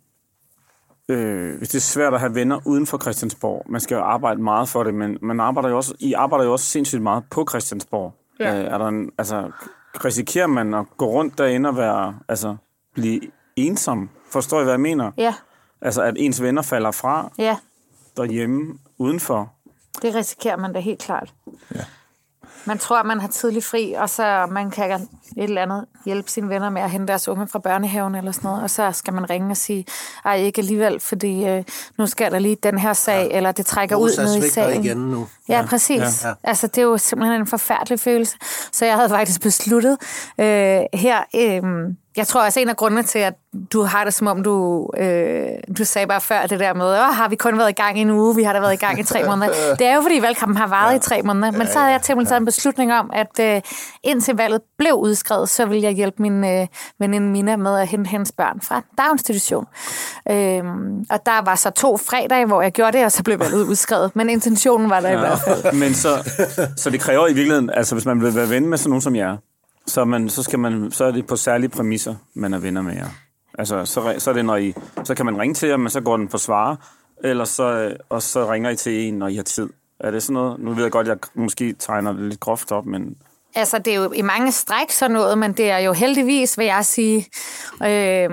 øh, hvis det er svært at have venner uden for Christiansborg, man skal jo arbejde meget for det, men man arbejder jo også, I arbejder jo også sindssygt meget på Christiansborg. Ja. Øh, er der en, altså, risikerer man at gå rundt derinde og være, altså, blive ensom? Forstår I, hvad jeg mener? Ja. Altså, at ens venner falder fra ja. derhjemme udenfor. Det risikerer man da helt klart. Ja. Man tror, at man har tidlig fri, og så man kan et eller andet hjælpe sine venner med at hente deres unge fra børnehaven eller sådan noget, og så skal man ringe og sige, ej, ikke alligevel, fordi øh, nu skal der lige den her sag, ja. eller det trækker ud ned i sagen. igen nu. Ja, ja præcis. Ja. Altså, det er jo simpelthen en forfærdelig følelse. Så jeg havde faktisk besluttet øh, her... Øh, jeg tror også, en af grundene til, at du har det som om, du, øh, du sagde bare før det der med, Åh, har vi kun været i gang i en uge, vi har da været i gang i tre måneder. Det er jo, fordi valgkampen har varet ja. i tre måneder. Men så havde jeg simpelthen taget en beslutning om, at øh, indtil valget blev udskrevet, så ville jeg hjælpe min øh, veninde Mina med at hente hendes børn fra daginstitution. Øh, og der var så to fredage, hvor jeg gjorde det, og så blev valget udskrevet. Men intentionen var der ja. i hvert fald. Men så, så det kræver i virkeligheden, altså hvis man vil være ven med sådan nogen som jer, så, man, så, skal man, så er det på særlige præmisser, man er venner med jer. Altså, så, så, er det, når I, så kan man ringe til jer, men så går den på svare, eller så, øh, og så ringer I til en, når I har tid. Er det sådan noget? Nu ved jeg godt, at jeg måske tegner det lidt groft op, men... Altså, det er jo i mange stræk sådan noget, men det er jo heldigvis, vil jeg sige, øh,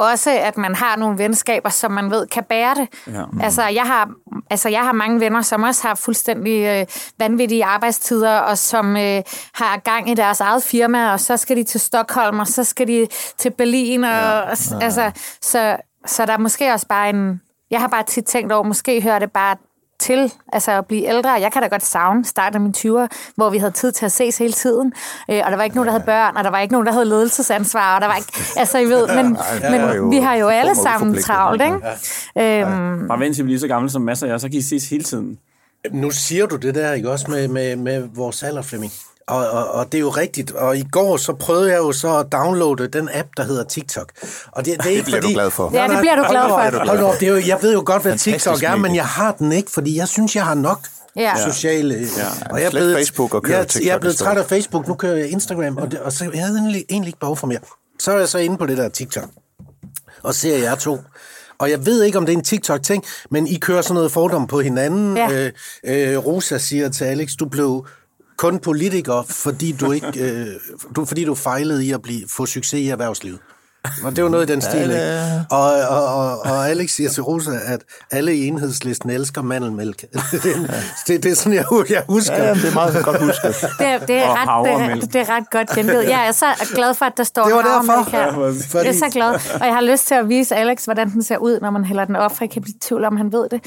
også at man har nogle venskaber, som man ved kan bære det. Ja. Mm. Altså, jeg har Altså, jeg har mange venner, som også har fuldstændig øh, vanvittige arbejdstider, og som øh, har gang i deres eget firma, og så skal de til Stockholm, og så skal de til Berlin, og, ja. og altså, så, så der er måske også bare en... Jeg har bare tit tænkt over, måske hører det bare til altså at blive ældre. Jeg kan da godt savne starten af mine 20'er, hvor vi havde tid til at ses hele tiden, øh, og der var ikke nogen, der havde børn, og der var ikke nogen, der havde ledelsesansvar, og der var ikke, altså I ved, men, men vi har jo alle sammen travlt, ikke? Ja. Øhm, Bare vent til vi bliver så gamle som masser af jer, så kan I ses hele tiden. Nu siger du det der, ikke også, med, med, med vores alder, Flemming. Og, og, og det er jo rigtigt. Og i går så prøvede jeg jo så at downloade den app, der hedder TikTok. Og det, det, er ikke Det bliver fordi... du glad for. Ja, det bliver du glad for. Hold hold op. Det er jo, jeg ved jo godt, hvad Fantastisk TikTok er, men jeg har den ikke, fordi jeg synes, jeg har nok Ja. sociale... Ja. Og jeg er blevet, Facebook og kør jeg, TikTok jeg er blevet træt af Facebook, nu kører jeg Instagram, og, det, og så jeg havde egentlig, egentlig ikke behov for mere. Så er jeg så inde på det der TikTok, og ser jer to. Og jeg ved ikke, om det er en TikTok-ting, men I kører sådan noget fordom på hinanden. Ja. Øh, øh, Rosa siger til Alex, du blev kun politiker, fordi du ikke, øh, du, fordi du fejlede i at blive, få succes i erhvervslivet. Og det er jo noget i den stil, ikke? Og, og, og, og Alex siger til Rosa, at alle i enhedslisten elsker mandelmælk. det, det, det er sådan, jeg, jeg husker. Ja, det er meget godt husket. Det, er- det, er Og ret, det, det er ret godt gengivet. Jeg er så glad for, at der står Det var derfor. her. Fordi- Jeg er så glad. Og jeg har lyst til at vise Alex, hvordan den ser ud, når man hælder den op, for jeg kan blive i tvivl om, han ved det.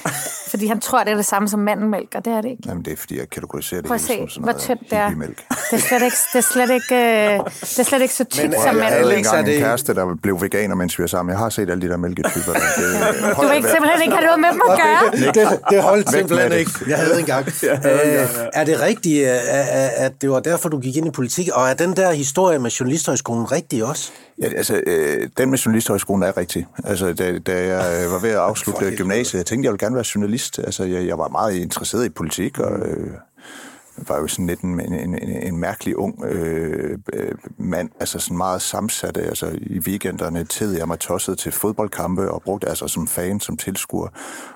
Fordi han tror, det er det samme som mandelmælk, og det er det ikke. Jamen, det er fordi, jeg kategoriserer det Prøv at se, som sådan hvor tyndt det er. Det er slet ikke, det er slet ikke, øh, det er slet ikke så tykt Men, som øh, Jeg havde mandelmælk. Alex, er en det- kæreste, der blev veganer, mens vi var sammen. Jeg har set alle de der mælketyper. Der. Det, Du vil ikke, simpelthen ikke have noget med dem at gøre. Det, det holdt simpelthen det. ikke. Jeg havde engang. Øh, er det rigtigt, øh, at at det var derfor, du gik ind i politik? Og er den der historie med Journalisthøjskolen rigtig også? Ja, altså, øh, den med journalisthøjskolen er rigtig. Altså, da, da jeg øh, var ved at afslutte gymnasiet, jeg tænkte, jeg ville gerne være journalist. Altså, jeg, jeg var meget interesseret i politik, og øh, var jo sådan lidt en, en, en, en mærkelig ung øh, øh, mand, altså sådan meget sammensat. Altså, i weekenderne tid jeg mig tosset til fodboldkampe, og brugte altså som fan, som tilskuer.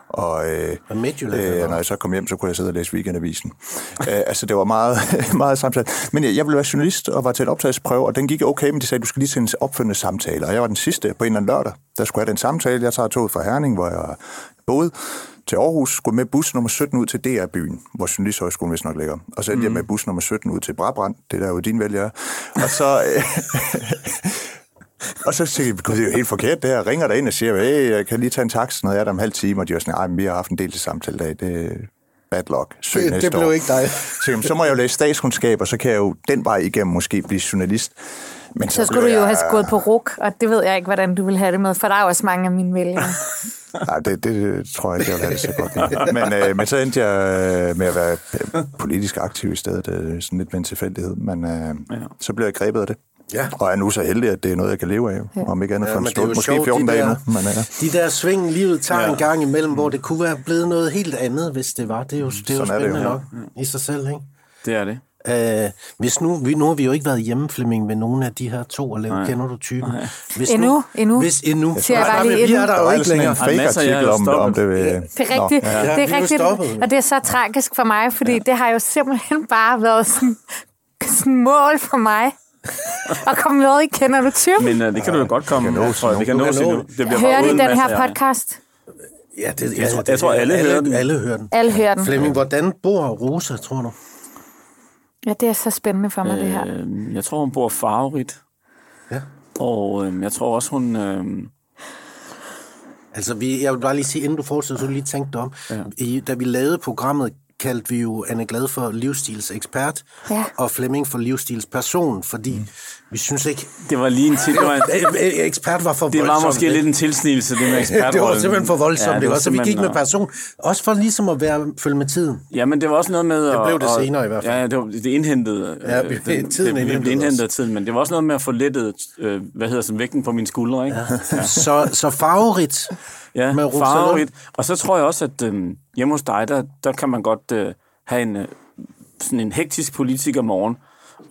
Og, øh, Og øh, når jeg så kom hjem, så kunne jeg sidde og læse weekendavisen. øh, altså, det var meget, meget sammensat. Men jeg, jeg ville være journalist og var til et optagelsesprøve, og den gik okay, men de sagde, du skal lige til en opfølgende samtale. Og jeg var den sidste på en eller anden lørdag, der skulle jeg have den samtale. Jeg tager toget fra Herning, hvor jeg boede, til Aarhus, skulle med bus nummer 17 ud til DR-byen, hvor Journalisthøjskolen vist nok ligger. Og så endte jeg med bus nummer 17 ud til Brabrand, det der er jo din vælger. Og så... Og så tænkte jeg, "Gud, det er jo helt forkert det her. Ringer der ind og siger, hey, jeg kan lige tage en taxa, når jeg er der om halv time. Og de var sådan, nej, vi har haft en del til samtale dag. Det bad luck. Søg Det- næste det blev år." ikke dig. Så, jamen, så må jeg jo læse statskundskab, og så kan jeg jo den vej igennem måske blive journalist. Men Så skulle blev du jo jeg- have gået på RUK, og det ved jeg ikke, hvordan du vil have det med, for der er jo også mange af mine vælgere. Nej, det, det tror jeg ikke, jeg vil have det så godt med. Men, øh, men så endte jeg øh, med at være øh, politisk aktiv i stedet, øh, sådan lidt med en tilfældighed. Men øh, ja. så blev jeg grebet af det. Ja. Og er nu så heldig, at det er noget, jeg kan leve af. Ja. Om ikke andet Ja, for en stund. Måske sjovt, 14 de dage der- nu. Men, ja. De der sving, livet tager Ja. en gang imellem, hvor det kunne være blevet noget helt andet, hvis det var. Det er jo, det er jo Sådan er det jo, spændende ja. nok i sig selv, ikke? Det er det. Uh, hvis nu, vi, nu har vi jo ikke været hjemme, Flemming, med nogen af de her to, og lave, kender du typen? Hvis Endnu, nu, endnu. Hvis endnu. Siger jeg bare lige vi er der jo ikke en længere. fake masser, jeg artikel om, stoppet. om det. øh, Det er rigtigt, Ja, det er rigtigt, og det er så tragisk for mig, fordi det har jo simpelthen bare været sådan, sådan mål for mig at komme med i Kender du typen? Men uh, det kan du jo godt komme. nås tror jeg. Det kan nås Du endnu. nå. Det bliver Hører de den her podcast? Ja, det, Jeg tror- det- jeg tror, alle alle, hører den. Alle hører den. Alle hører den. Flemming, hvordan bor Rosa, tror du? Ja, det er så spændende for mig, det her. Øh, jeg tror, hun bor farverigt. Ja. Og øh, jeg tror også, hun... Øh, Altså, vi, jeg vil bare lige sige, inden du fortsætter, så jeg lige tænke dig om. Ja. I, da vi lavede programmet, kaldte vi jo Anne Glad for livsstilsekspert, Ja. og Flemming for livsstilsperson, fordi mm. Vi synes ikke... det var lige en til... Det var, Øh, øh, Ekspert var for det var voldsomt, måske ikke? lidt en tilsnigelse, det med ekspertrollen. det var simpelthen for voldsomt, ja, det det var var, så vi gik med person. Også for ligesom at være, følge med tiden. Ja, men det var også noget med... Det blev det at- senere i hvert fald. Ja, det, var, det indhentede... Ja, øh, vi- det, tiden det, det, indhentede os. af tiden, men det var også noget med at få lettet, øh, hvad hedder sådan, vægten på mine skuldre, ikke? Ja, Så, så farverigt ja med farverigt. Og så tror jeg også, at øh, hjemme hos dig, der, der kan man godt øh, have en, øh, sådan en hektisk politiker morgen,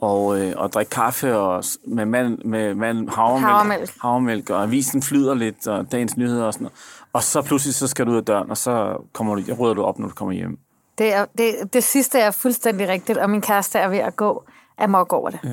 og, øh, og drikke kaffe og, med, mand, med mand, havremælk, Havremælk. havremælk, og avisen flyder lidt, og dagens nyheder og sådan noget. Og så pludselig så skal du ud af døren, og så kommer du, rydder du op, når du kommer hjem. Det, er, det, det sidste er fuldstændig rigtigt, og min kæreste er ved at gå amok over det. Ja.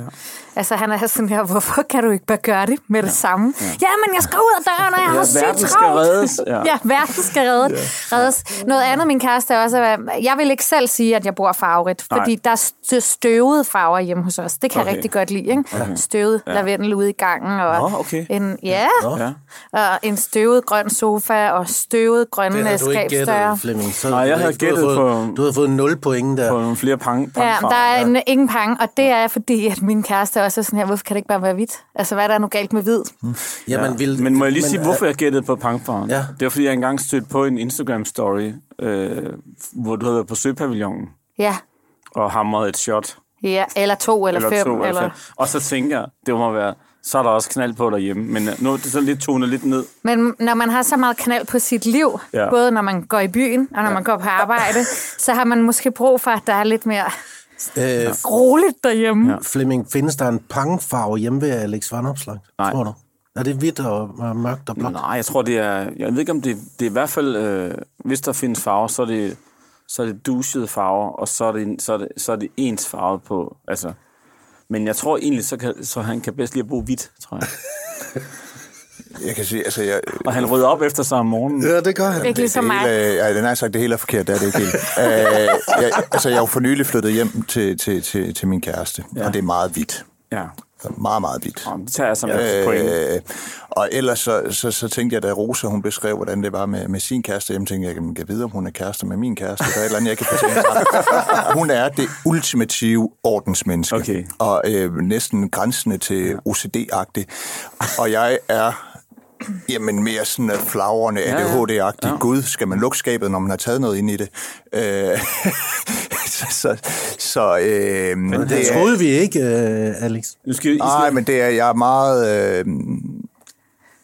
Altså, han er sådan her, hvorfor kan du ikke bare gøre det med det ja. samme? Ja. men jeg skal ud af døren, og jeg Ja, har sygt verden skal travlt. reddes. Ja. Ja, verden skal redde, reddes. Noget andet, min kæreste er også, at jeg vil ikke selv sige, at jeg bor farverigt, Nej. fordi der er st- støvede farver hjemme hos os. Det kan okay. Jeg rigtig godt lide, ikke? Okay. Støvet ja. lavendel ude i gangen, og Nå, okay. en, ja, Ja. og en støvet grøn sofa, og støvet grønne Det har du ikke skabsdøre. gættet, Flemming. Så Nej, jeg havde gættet på- Du har fået 0 point der. På nogle flere pang, Ja, pangfarver. der er en, ingen pang, og det er fordi, at min kæreste også er sådan her, hvorfor kan det ikke bare være hvidt? Altså, hvad er der nu galt med hvid? Jamen, vil, Men må jeg lige sige, men, hvorfor jeg gættede på pangfarven? Ja. Det var, fordi jeg engang stødte på en Instagram-story, øh, hvor du havde været på Søpavillonen Ja, og hamret et shot. ja eller to, eller, Eller fem. to, eller... fem. Og så tænker jeg, det må være, så er der også knald på derhjemme. Men øh, nu er det sådan lidt tonet lidt ned. Men når man har så meget knald på sit liv, ja. Ja. både når man går i byen og når ja. man går på arbejde, så har man måske brug for, at der er lidt mere øh, roligt derhjemme. Ja. Flemming, findes der en pangfarve hjemme ved Alex Vandopslag? Nej. Tror du? Er det hvidt og, mørkt og blåt? Nej, jeg tror, det er... Jeg ved ikke, om det, det er i hvert fald... Øh, hvis der findes farver, så er det, så er det dusede farver, og så er det, så er det, så er det ens farve på... Altså, men jeg tror egentlig, så, kan, så han kan bedst lide at bruge hvidt, tror jeg. Jeg kan sige, altså jeg... Og han rydder op efter sig om morgenen. Ja, det gør han. Ikke ligesom det mig. ja, den har sagt, det hele er forkert, det er det ikke helt. øh, jeg, altså, jeg er jo for nylig flyttet hjem til, til, til, til min kæreste, ja. og det er meget hvidt. Ja. Meget, meget hvidt. Det tager jeg som point. Øh, og ellers så, så, så tænkte jeg, da Rosa hun beskrev, hvordan det var med, med sin kæreste, jeg tænkte, jeg kan vide, om hun er kæreste med min kæreste. Der er et eller andet, jeg kan sige. Hun er det ultimative ordensmenneske. Okay. Og øh, næsten grænsende til OCD-agtig. Og jeg er Jamen mere sådan uh, flagrende, ja. ADHD-agtig. Ja. Gud, skal man lukke skabet, når man har taget noget ind i det? Øh, så så, så øh, men Det, det troede vi ikke, uh, Alex. Nu skal, Nej, skal, men det er, jeg er meget øh,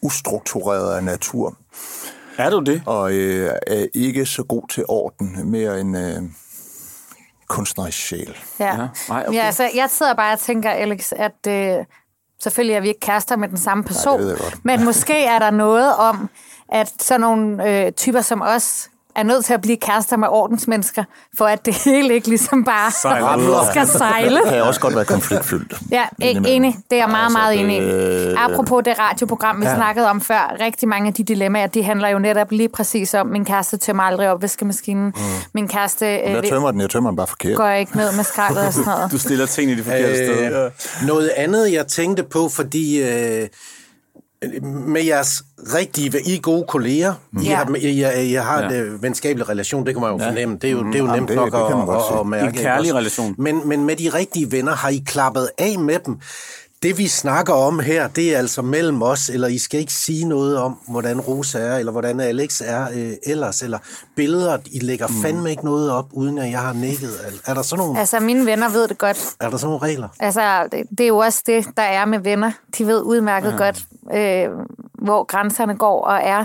ustruktureret af natur, er du det? og øh, er ikke så god til orden, mere end øh, kunstnerisk sjæl. Ja. Ja. Nej, okay. ja, altså, jeg sidder bare og tænker, Alex, at øh, selvfølgelig er vi ikke kærester med den samme person, godt. men måske er der noget om, at sådan nogle øh, typer som os er nødt til at blive kærester med ordensmennesker, for at det hele ikke ligesom bare Sejler ud. skal sejle. Det kan også godt være konfliktfyldt. Ja, ikke Indimellem. enig. Det er jeg meget, Altså, meget enig i. det- Apropos det radioprogram, vi ja. snakkede om før, rigtig mange af de dilemmaer, de handler jo netop lige præcis om, min kæreste tømmer aldrig op vaskemaskinen, mm. min kæreste øh, Jeg tømmer den, jeg tømmer den bare forkert. går ikke ned med skraldet og sådan noget. Du stiller ting i de forkerte øh, steder. Noget andet, jeg tænkte på, fordi øh, med jeres rigtige, I er gode kolleger, I, Ja. har, I, I, I har en Ja. øh, venskabelig relation, det kan man jo fornemme. Det er jo, det er jo Jamen, nemt det- nok det man at, at, at mærke. En kærlig relation. Men, men med de rigtige venner, har I klappet af med dem? Det vi snakker om her, det er altså mellem os, eller I skal ikke sige noget om, hvordan Rosa er, eller hvordan Alex er øh, ellers, eller billeder, I lægger mm. fandme ikke noget op, uden at jeg har nikket. Er der sådan nogle, Altså, mine venner ved det godt. er der sådan nogle regler? Altså, det, det er jo også det, der er med venner. De ved udmærket ja. godt, øh, hvor grænserne går og er.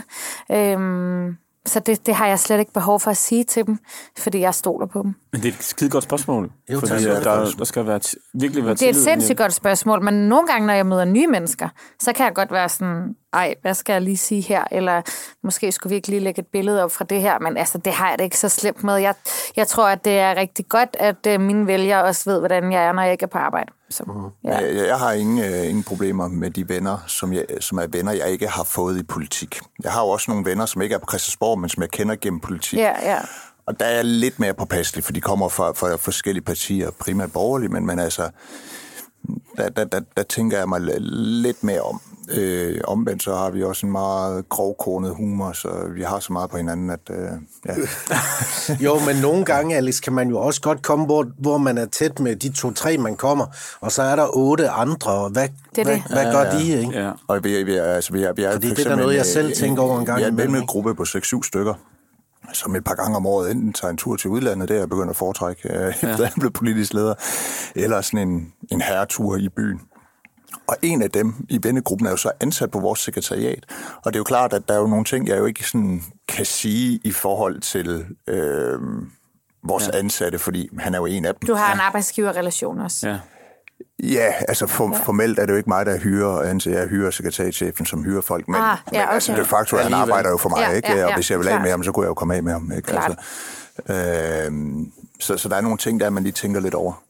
Øhm, så det, det har jeg slet ikke behov for at sige til dem, fordi jeg stoler på dem. Men det er et skide godt spørgsmål. Jo, fordi Det er øh, der, der skal være t- virkelig være Det er et sindssygt godt spørgsmål, men nogle gange, når jeg møder nye mennesker, så kan jeg godt være sådan, ej, hvad skal jeg lige sige her? Eller måske skulle vi ikke lige lægge et billede op fra det her, men altså, det har jeg det ikke så slemt med. Jeg, jeg tror, at det er rigtig godt, at øh, mine vælgere også ved, hvordan jeg er, når jeg ikke er på arbejde. Så, ja. Jeg, jeg har ingen, øh, ingen problemer med de venner, som, jeg, som er venner, jeg ikke har fået i politik. Jeg har jo også nogle venner, som ikke er på Christiansborg, men som jeg kender gennem politik. Ja, ja. Og der er jeg lidt mere påpasselig, for de kommer fra, fra forskellige partier, primært borgerlige, men, men altså, der, der, der, der tænker jeg mig lidt mere om. Øh, omvendt så har vi også en meget grovkornet humor, så vi har så meget på hinanden, at øh, ja. Jo, men nogle gange, Alex, kan man jo også godt komme, hvor, hvor man er tæt med de to-tre, man kommer, og så er der otte andre, og hvad, Det er hvad, det. hvad gør de, ikke? Ja. Og vi, vi, er- altså, vi, er, vi er Fordi for det er eksempel noget, jeg en, selv øh, tænker over en gang Vi er en imellem, med ikke? gruppe på 6-7 stykker, som et par gange om året enten tager en tur til udlandet, det er jeg begyndt at foretrække, øh, efter jeg blev politisk leder, eller sådan en, en herretur i byen. Og en af dem i vennegruppen er jo så ansat på vores sekretariat. Og det er jo klart, at der er jo nogle ting, jeg jo ikke sådan kan sige i forhold til øh, vores ja. ansatte, fordi han er jo en af dem. Du har en arbejdsgiverrelation også. ja. Ja, altså for, ja. formelt er det jo ikke mig, der hyrer, altså jeg hyrer sekretariatschefen, som hyrer folk, men, Ah, ja, ja, men altså okay. de facto, han arbejder jo for mig, Ja, ikke? ja, og ja, hvis jeg vil af med ham, så kunne jeg jo komme af med ham, ikke? Klart. Altså, øh, så, så der er nogle ting, der man lige tænker lidt over.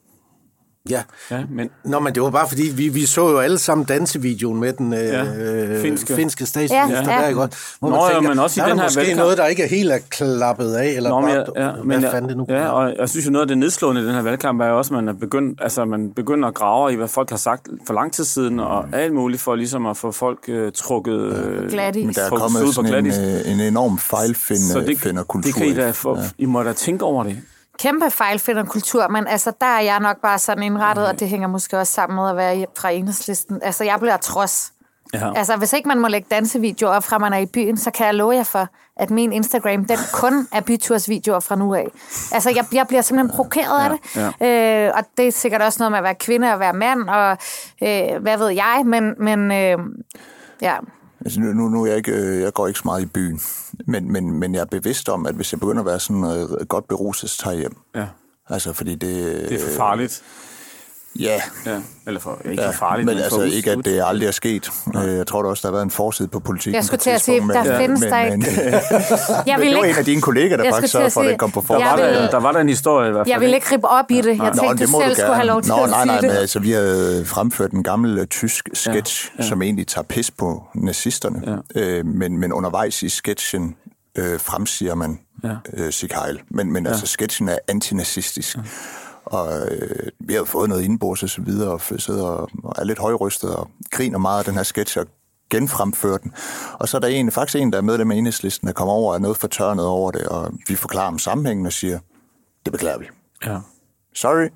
Ja. Ja, men Nå, men det var bare fordi, vi, vi så jo alle sammen dansevideoen med den øh, Ja, finske. finske statsminister Ja, ja. der, ikke? Hvor Nå, ja, tænker, men også i der er den der her måske valgkamp- noget, der ikke er helt er klappet af, eller Nå, men bare, jeg, ja, hvad men jeg, fanden det nu ja, og jeg synes jo noget af det nedslående i den her valgkamp er jo også, at man er begyndt, altså man begynder at grave i, hvad folk har sagt for lang tid siden, og alt muligt for ligesom at få folk øh, trukket øh, Glattis. Men der er kommet sådan en, øh, en enorm så fejlfinderkultur. det, det kan I da få, ja. I må da tænke over det. Kæmpe fejlfinderkultur, men altså, der er jeg nok bare sådan indrettet, og det hænger måske også sammen med at være fra enhedslisten. Altså, jeg bliver trods. Ja. Altså, hvis ikke man må lægge dansevideoer op fra, man er i byen, så kan jeg love jer for, at min Instagram, den kun er bytursvideoer fra nu af. Altså, jeg, jeg bliver simpelthen provokeret af det. Øh, og det er sikkert også noget med at være kvinde og være mand, og øh, hvad ved jeg, men, men øh, ja, Altså, nu, nu, nu er jeg, ikke, øh, jeg går ikke så meget i byen, men, men, men jeg er bevidst om, at hvis jeg begynder at være sådan øh, godt beruset, så tager jeg hjem. Ja, Altså, fordi det... det er for farligt. Ja, Ja, eller for, ikke ja for farligt, men for altså ikke, at det aldrig er sket. Øh, Jeg tror da også, der har været en forside på politikken. Jeg skulle til at sige, der findes der ikke- Men, jeg men vil det var ikke, en af dine kolleger, der Jeg faktisk sørgede for, at det kom på forhånd. Der, var der, der var der en historie i hvert fald. jeg vil ikke rippe op i det. Jeg Nå, tænkte, det du selv skulle have lov til Nå, at nej, sige nej, det. men altså, vi har fremført en gammel øh, tysk sketch, ja, ja. som egentlig tager pis på nazisterne. Ja. Øh, men, men undervejs i sketchen øh, fremsiger man ja. øh, Sig Heil. Men, men ja. altså, sketchen er antinazistisk. Ja. Og øh, vi har fået noget indbords og så videre, og sidder og, og er lidt højrystet og griner meget af den her sketch, og genfremfører den. Og så er der en, faktisk en, der er medlem af enhedslisten, der kommer over og er noget fortørnet over det, og vi forklarer om sammenhængen og siger, det beklager vi Ja. sorry,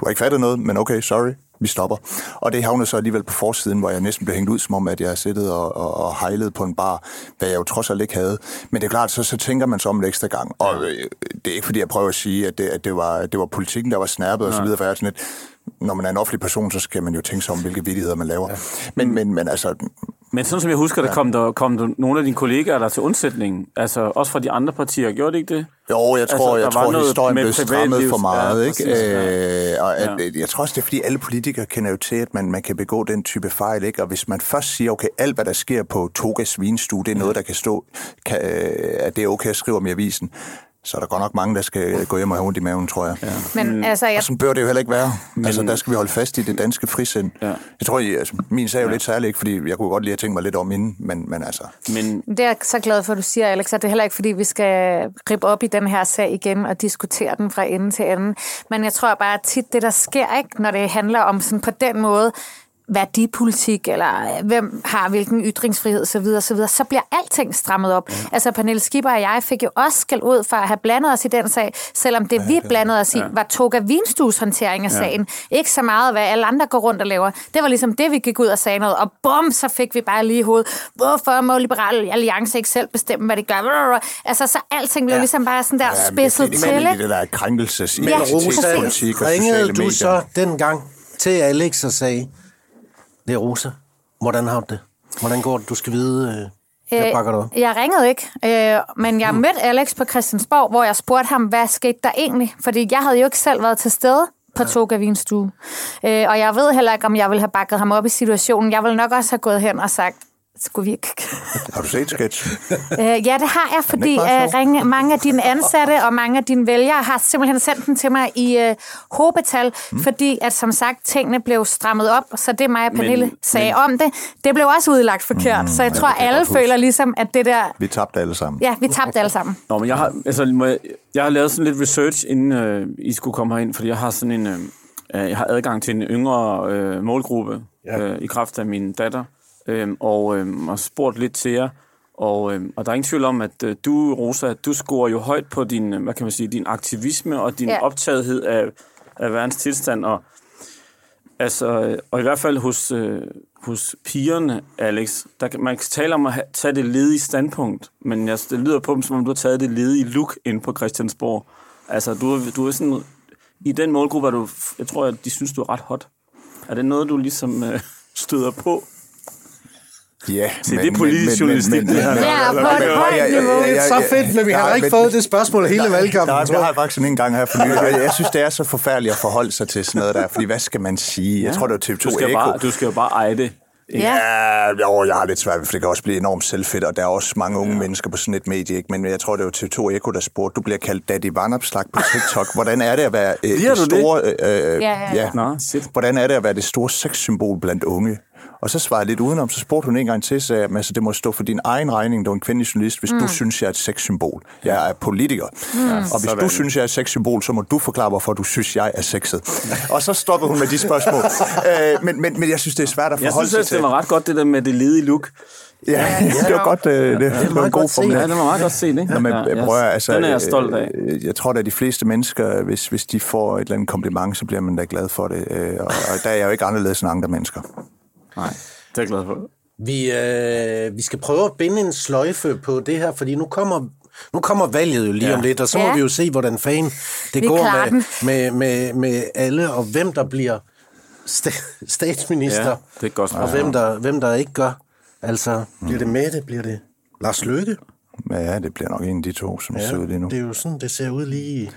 du har ikke fattet noget, men okay, sorry, vi stopper. Og det havnede så alligevel på forsiden, hvor jeg næsten blev hængt ud, som om, at jeg siddet og, og, og hejlet på en bar, hvad jeg jo trods alt ikke havde. Men det er klart, så, så tænker man så om det ekstra gang. Og øh, det er ikke, fordi jeg prøver at sige, at det, at det, var, det var politikken, der var snærpet og så videre, for jeg er sådan lidt, når man er en offentlig person, så skal man jo tænke sig om, hvilke vidigheder man laver. Ja. Men, men, men altså, Men sådan som jeg husker, der kom der, kom der nogle af dine kollegaer der til undsætning. Altså også fra de andre partier. Gjorde det ikke det? Jo, jeg tror, Altså, jeg tror historien blev strammet for meget. Ja, ikke? præcis, Øh, og at, Jeg tror også, det er, fordi alle politikere kender jo til, at man, man kan begå den type fejl. Ikke? Og hvis man først siger, okay, alt hvad der sker på Togas vinstue, det er noget, der kan stå, kan, øh, at det er okay at skrive om i avisen, så er der godt nok mange, der skal gå hjem og have ondt i maven, tror jeg. Ja. Men altså, jeg, Og sådan bør det jo heller ikke være. Men, altså, der skal vi holde fast i det danske frisind. Ja. Jeg tror, I, altså, min sag er jo lidt særlig, ikke? fordi jeg kunne godt lide at tænke mig lidt om inden, men, men altså... Men Det er jeg så glad for, at du siger, Alex, og det er heller ikke, fordi vi skal rippe op i den her sag igen og diskutere den fra ende til ende. Men jeg tror bare, at tit det, der sker, ikke, når det handler om sådan på den måde, værdipolitik, eller øh, hvem har hvilken ytringsfrihed osv., osv., så bliver alting strammet op. Ja. Altså, Pernille Skipper og jeg fik jo også skæld ud for at have blandet os i den sag, selvom det, ja, vi blandede os i, ja. var Toga Vinstues håndtering af ja. sagen. Ikke så meget, hvad alle andre går rundt og laver. Det var ligesom det, vi gik ud og sagde noget, og bum, så fik vi bare lige i hovedet, hvorfor må Liberal Alliance ikke selv bestemme, hvad det gør? Altså, så alting blev ja. ligesom bare sådan der ja, spidset det, til, det, det, ikke? det der krænkelses Ja, Rosa, politik og ringede sociale du medier. så dengang til Alex og sagde, det er Rosa, hvordan har du det? Hvordan går det? Du skal vide, øh, jeg bakker dig op. Jeg ringede ikke, øh, men jeg mødte Alex på Christiansborg, hvor jeg spurgte ham, hvad skete der egentlig? Fordi jeg havde jo ikke selv været til stede på Toga Vinstue. Øh, og jeg ved heller ikke, om jeg ville have bakket ham op i situationen. Jeg ville nok også have gået hen og sagt, skulle vi ikke? Har du set sketch? øh, ja, det har jeg, fordi øh, ringe, mange af dine ansatte og mange af dine vælgere har simpelthen sendt den til mig i øh, hobetal, mm. fordi at som sagt, tingene blev strammet op, så det mig og Pernille Men- sagde men- om det, det blev også udlagt forkert. Mm, så jeg tror, kan jeg alle føler ligesom, at det der... Vi tabte alle sammen. Ja, vi tabte alle sammen. Nå, men jeg har, altså, må jeg, jeg har lavet sådan lidt research, inden øh, I skulle komme herind, fordi jeg har sådan en, øh, øh, jeg har adgang til en yngre øh, målgruppe ja. øh, i kraft af min datter, øh, og øh, har spurgt lidt til jer, og, øh, og der er ingen tvivl om, at øh, du, Rosa, du scorer jo højt på din, øh, hvad kan man sige, din aktivisme og din Ja. optagethed af, af verdens tilstand, og Altså, øh, og i hvert fald hos, øh, hos pigerne, Alex, der kan, man kan tale om at have, tage det ledige standpunkt, men jeg, det lyder på dem, som om du har taget det ledige look ind på Christiansborg. Altså, du, du er sådan, i den målgruppe, er du, jeg tror, at de synes, du er ret hot. Er det noget, du ligesom øh, støder på? Ja, Se, det er politisk journalistik, det her. Ja, på et højt niveau. Så fedt, men vi har Nej, ikke men- fået det spørgsmål hele valgkampen. Tror der har jeg. faktisk en gang her for nylig. Jeg, synes, det er så forfærdeligt at forholde sig til sådan noget der, fordi hvad skal man sige? Jeg tror, det var TV2 Du skal, Echo. bare, du skal jo bare eje det. Ja. Ja, jo, jeg har lidt svært ved, for det kan også blive enormt selvfedt, og der er også mange unge ja. mennesker på sådan et medie, ikke? men jeg tror, det var TV2 Eko, der spurgte, du bliver kaldt Daddy Vandopslag på TikTok. Hvordan er det at være øh, det det? store... Øh, Ja, ja. ja. Nå, shit. Hvordan er det at være det store sexsymbol blandt unge? Og så svarede jeg lidt udenom, så spurgte hun en gang til, sagde, jeg, altså, det må stå for din egen regning, du er en kvindelig journalist, hvis mm. du synes, jeg er et sexsymbol. Jeg er politiker. Mm. Og hvis Sådan. du synes, jeg er et sexsymbol, så må du forklare, hvorfor du synes, jeg er sexet. og så stoppede hun med de spørgsmål. øh, men, men, men jeg synes, det er svært at Jeg forholde synes sig også, til. det var ret godt, det der med det ledige look. Ja, ja, det var godt. øh, Det, det, det var en god godt set. Ja, det var meget godt set, ikke? Nå, men ja, ja, prøv at, altså, Den er jeg stolt af. øh, Jeg tror, at de fleste mennesker, hvis, hvis de får et eller andet kompliment, så bliver man da glad for det. Øh, Og, og der er jeg jo ikke anderledes end andre mennesker. Nej, det er jeg glad for. Vi, øh, vi skal prøve at binde en sløjfe på det her, fordi nu kommer, nu kommer valget jo lige ja. om lidt, og så må Ja. vi jo se, hvordan fanden det Vi går med, med, med, med alle, og hvem der bliver sta- statsminister, Ja, det er godt og hvem der, hvem der ikke gør. Altså, bliver det Mette, bliver det Lars Løkke? Ja, det bliver nok en af de to, som ja, ser ud lige nu. det er jo sådan, det ser ud lige i,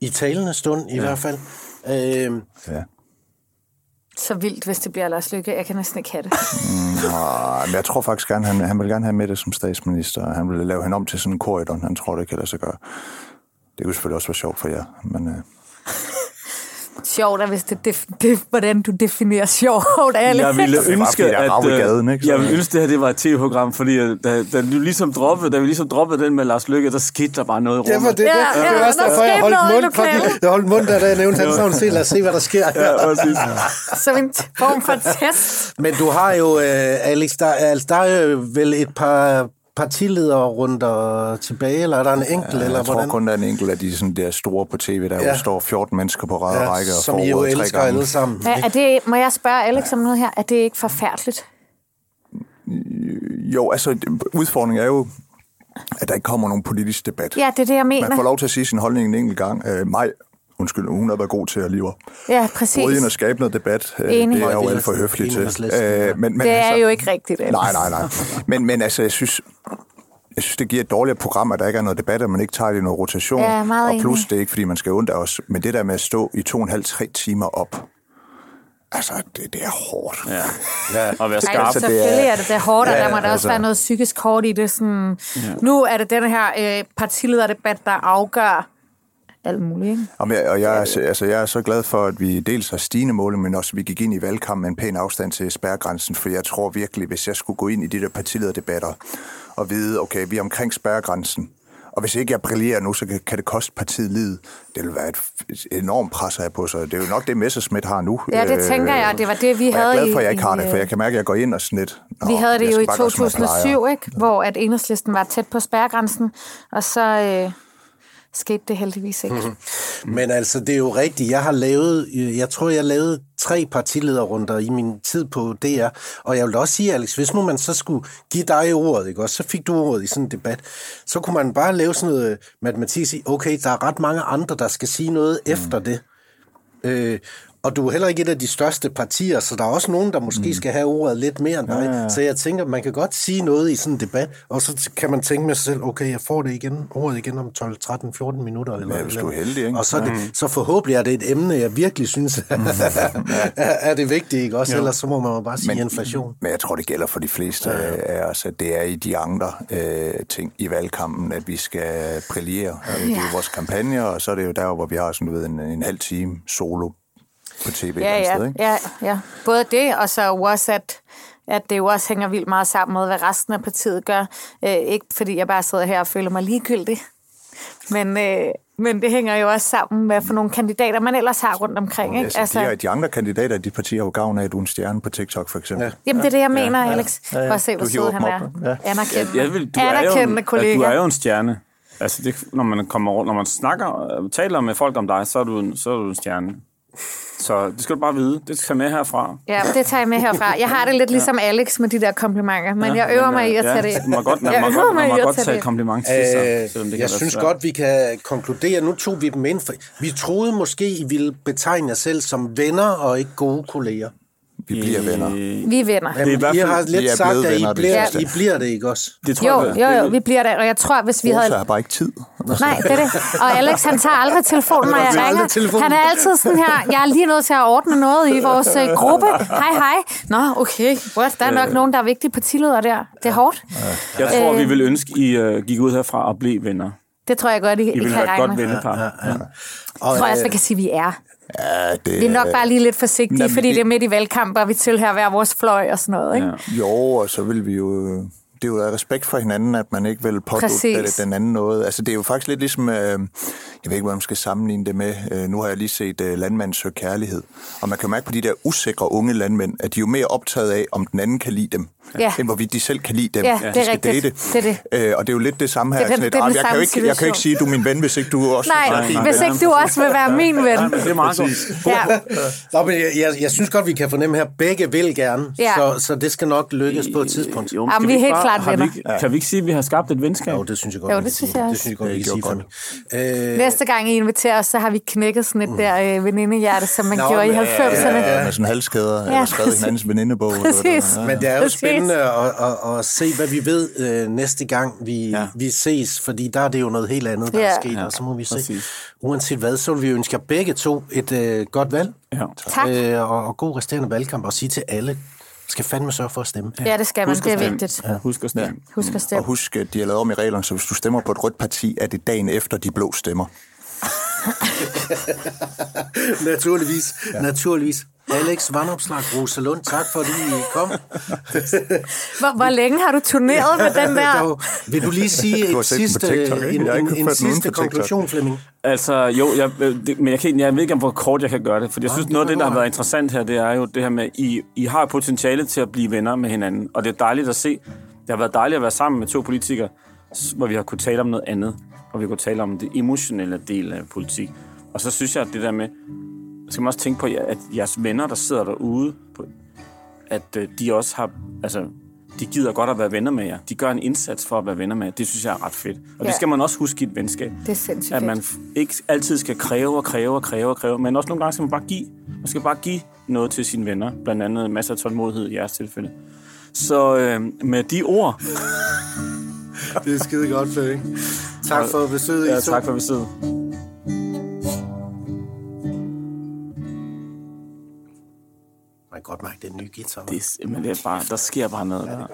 i talende stund i ja. hvert fald. Øh, Ja. Så vildt, hvis det bliver Lars Lykke. Jeg kan næsten ikke have det. Mm, men jeg tror faktisk gerne, han, han vil gerne have Mette som statsminister. og Han vil lave hende om til sådan en korridor. Han tror, det kan lade sig gøre. Det kunne selvfølgelig også være sjovt for jer. Men, øh, Sjovt er, hvis det, det, det, hvordan du definerer sjovt, alle. Jeg ville ønske, er at, øh, gaden, ikke? Jeg ville ønske, det her det var et tv-program, fordi øh, da, da, du ligesom droppede, da vi ligesom droppede den med Lars Lykke, der skete der bare noget i det var rummet. det, det, Ja, det, ja, var også der derfor, jeg holdt mund, fordi jeg holdt mund, da jeg nævnte hans navn. Se, lad os se, hvad der sker. Ja, præcis. Som en form for test. Men du har jo, øh, Alex, der, altså, der er jo vel et par partiledere runder tilbage, eller er der en enkelt, ja, eller jeg tror hvordan? kun, der er en enkelt af de sådan der store på tv, der Ja. jo står 14 mennesker på rad og række og som får I jo elsker gange. alle sammen. Ja, er det, må jeg spørge Alex om noget her? Er det ikke forfærdeligt? Jo, altså udfordringen er jo, at der ikke kommer nogen politisk debat. Ja, det er det, jeg Man får mener. lov til at sige sin holdning en enkelt gang. Øh, mig, undskyld, hun har været god til at lige at Ja, præcis. ind og skabe noget debat. Øh, Enig. Det er jo Ej, det er alt for høflig til. Ja. Øh, men, men, Det er altså, jo ikke rigtigt. Nej, nej, nej. Men, men altså, jeg synes, jeg synes, det giver et dårligere program, at der ikke er noget debat, at man ikke tager det i noget rotation. Ja, er og plus, enig. det er ikke, fordi man skal undre os, men det der med at stå i to og en halv, tre timer op, altså, det, det er hårdt. Ja. ja. Og være Ej, skarp. Altså, det er- selvfølgelig er det da hårdt, og Ja, der må der også altså- være noget psykisk hårdt i det. Sådan, Nu er det den her øh, partilederdebat, der afgør alt muligt. Ikke? Og jeg, og jeg, er, så- altså, jeg er så glad for, at vi dels har stigende mål, men også at vi gik ind i valgkampen med en pæn afstand til spærregrænsen, for jeg tror virkelig, hvis jeg skulle gå ind i de der partilederdebatter og vide, okay, vi er omkring spærregrænsen, og hvis ikke jeg brillerer nu, så kan, det koste partiet livet. Det vil være et, et enormt pres her på sig. Det er jo nok det, Messerschmidt har nu. Ja, det tænker jeg, det var det, vi og jeg havde er glad for, at jeg ikke har det, for jeg kan mærke, at jeg går ind og lidt... "Nå, Vi havde det jeg jo i bare gøre, som jeg plejer." 2007, ikke? hvor at enhedslisten var tæt på spærregrænsen, og så øh, skete det heldigvis ikke. Men altså, det er jo rigtigt. Jeg har lavet, jeg tror, jeg lavede tre partilederrunder i min tid på DR, og jeg vil også sige, Alex, hvis nu man så skulle give dig ordet, ikke også, så fik du ordet i sådan en debat, så kunne man bare lave sådan noget matematik og sige, okay, der er ret mange andre, der skal sige noget mm. efter det. Øh, og du er heller ikke et af de største partier, så der er også nogen, der måske mm. skal have ordet lidt mere end dig. Ja, ja. Så jeg tænker, man kan godt sige noget i sådan en debat, og så kan man tænke med sig selv, okay, jeg får det igen, ordet igen om 12, 13, 14 minutter. Eller, Ja, hvis du er heldig, ikke? Og så, er det, så forhåbentlig er det et emne, jeg virkelig synes er, er, er det vigtige, ikke også? Ellers så må man jo bare sige men, inflation. Men jeg tror, det gælder for de fleste ja, ja. af os, at det er i de andre øh, ting i valgkampen, at vi skal brillere. Ja. Det er jo vores kampagner, og så er det jo der, hvor vi har sådan, du ved, en, en halv time solo på tv Ja, ja, sted, ikke? ja, ja. Både det, og så også, at, at det jo også hænger vildt meget sammen med, hvad resten af partiet gør. Øh, ikke fordi jeg bare sidder her og føler mig ligegyldig, men, øh, men det hænger jo også sammen med for nogle kandidater, man ellers har rundt omkring. Ikke? Altså, de, de andre kandidater, de partier har jo gavn af, at du er en stjerne på TikTok, for eksempel. Ja. Jamen, det er det, jeg mener, Alex. Ja, ja. Prøv at se, hvor sød han er. ja. Anerkendende, Jeg vil, du, er jo, Anerkendende en- kollega. du er jo en stjerne. Altså, det, når man kommer rundt, når man snakker, taler med folk om dig, så er du en, så er du en stjerne. Så det skal du bare vide. Det skal med herfra. Ja, det tager jeg med herfra. Jeg har det lidt ligesom Alex med de der komplimenter, men jeg øver mig i at tage det. Ja, man må godt, man Jeg må øver godt, mig man i at godt tage tage det. kompliment til sig, selvom det kan jeg være synes svært. godt, vi kan konkludere. Nu tog vi dem ind. For vi troede måske, I ville betegne jer selv som venner og ikke gode kolleger. Vi bliver venner. Vi er venner. Jamen, i hvert I har Vi lidt er sagt, at I venner, det bliver, sidste. I bliver det, ikke også? Det tror Jo, jeg, jo, jo, det- vi bliver der, og jeg tror, hvis vi Rosa havde... har bare ikke tid. Nej, det er det. Og Alex, han tager aldrig telefonen, når jeg ringer. Han er altid sådan her, jeg er lige nødt til at ordne noget i vores øh, gruppe. Hej, hej. Nå, okay. What? Der er nok nogen, der er vigtige partileder der. Det er hårdt. Jeg tror, Øh. vi vil ønske, I uh, gik ud herfra og blev venner. Det tror jeg godt, I, I I vil kan være et regne godt med. vennepar. Ja, ja. Og, Jeg tror også, øh, man kan sige, at vi er. Ja, det, Vi er nok bare lige lidt forsigtige, Jamen, fordi det- det er midt i valgkamp, og vi tilhører hver vores fløj og sådan noget. Ikke? Ja. Jo, og så vil vi jo... Det er jo af respekt for hinanden, at man ikke vil pådutte den anden noget. Altså, det er jo faktisk lidt ligesom... Øh, jeg ved ikke, hvad man skal sammenligne det med. Øh, nu har jeg lige set øh, Landmand søger kærlighed. Og man kan mærke på de der usikre unge landmænd, at de er jo mere optaget af, om den anden kan lide dem, Ja. end hvorvidt de selv kan lide dem. Ja, de det er skal rigtigt. date. Det er det. Øh, og det er jo lidt det samme her. Det det "Ah, den jeg, kan jo ikke, jeg kan jo ikke situation." sige, at du er min ven, hvis ikke du også Nej, er fin hvis ikke du også vil være min ven. Det er meget godt. Ja. Nå, men jeg, jeg, jeg synes godt, vi kan fornemme her, begge vil gerne, Ja. så, så det skal nok lykkes på et tidspunkt. Jo, men Jamen, skal vi er helt bare- klart har vi venner. ikke- Kan vi ikke sige, at vi har skabt et venskab? Jo, det synes jeg godt, Jo, vi det synes jeg Det synes jeg godt, Det vi kan sige, gjorde Flemming. Øh, Næste gang I inviterer os, så har vi knækket sådan et der øh, venindehjerte, som man Nå, gjorde i men, 90'erne. Ja, med sådan halskæder, ja, eller skrevet i hinandens venindebog. eller det Præcis. var. Ja. Men det er jo Præcis. spændende at, at, at se, hvad vi ved øh, næste gang, vi, ja. Ja. vi ses, fordi der er det jo noget helt andet, der Ja. er sket, Ja, og så må vi se. præcis. Uanset hvad, så vil vi ønske jer begge to et øh, godt valg, Ja. Tak. øh, og, og god resterende valgkamp, og sige til alle, skal fandme sørge for at stemme. Ja, det skal man. Husk Det at er stemme. vigtigt. Ja. Husk at stemme. Husk at Og stemme. husk, at de har lavet om i reglerne, så hvis du stemmer på et rødt parti, er det dagen efter de blå stemmer. naturligvis, ja. naturligvis. Alex Vandopslag, Rosalund, tak fordi I kom. Hvor, hvor længe har du turneret med den der? Dog, vil du lige sige Du har et sidste, TikTok, en, har en, sidste konklusion, Flemming? Altså, jo, jeg, øh, det, men jeg, kan, jeg ved ikke, om hvor kort jeg kan gøre det, for jeg synes, noget af det, der har været interessant her, det er jo det her med, I, I har potentiale til at blive venner med hinanden, og det er dejligt at se. Det har været dejligt at være sammen med to politikere, hvor vi har kunnet tale om noget andet, og vi kunne tale om det emotionelle del af politik. Og så synes jeg, at det der med, skal man også tænke på, at jeres venner, der sidder derude, på, at øh, de også har, altså, de gider godt at være venner med jer. De gør en indsats for at være venner med jer. Det synes jeg er ret fedt. Og ja. Det skal man også huske i et venskab. Det er sindssygt At man ikke altid skal kræve og kræve og kræve og kræve, men også nogle gange skal man bare give. Man skal bare give noget til sine venner. Blandt andet masser af tålmodighed i jeres tilfælde. Så øh, med de ord... Det er skide godt, Flemming. Tak for besøget, Ja, I to. tak for besøget. Godt mærke, det er en ny guitar. Det er, simpelthen- det er bare, der sker bare noget der.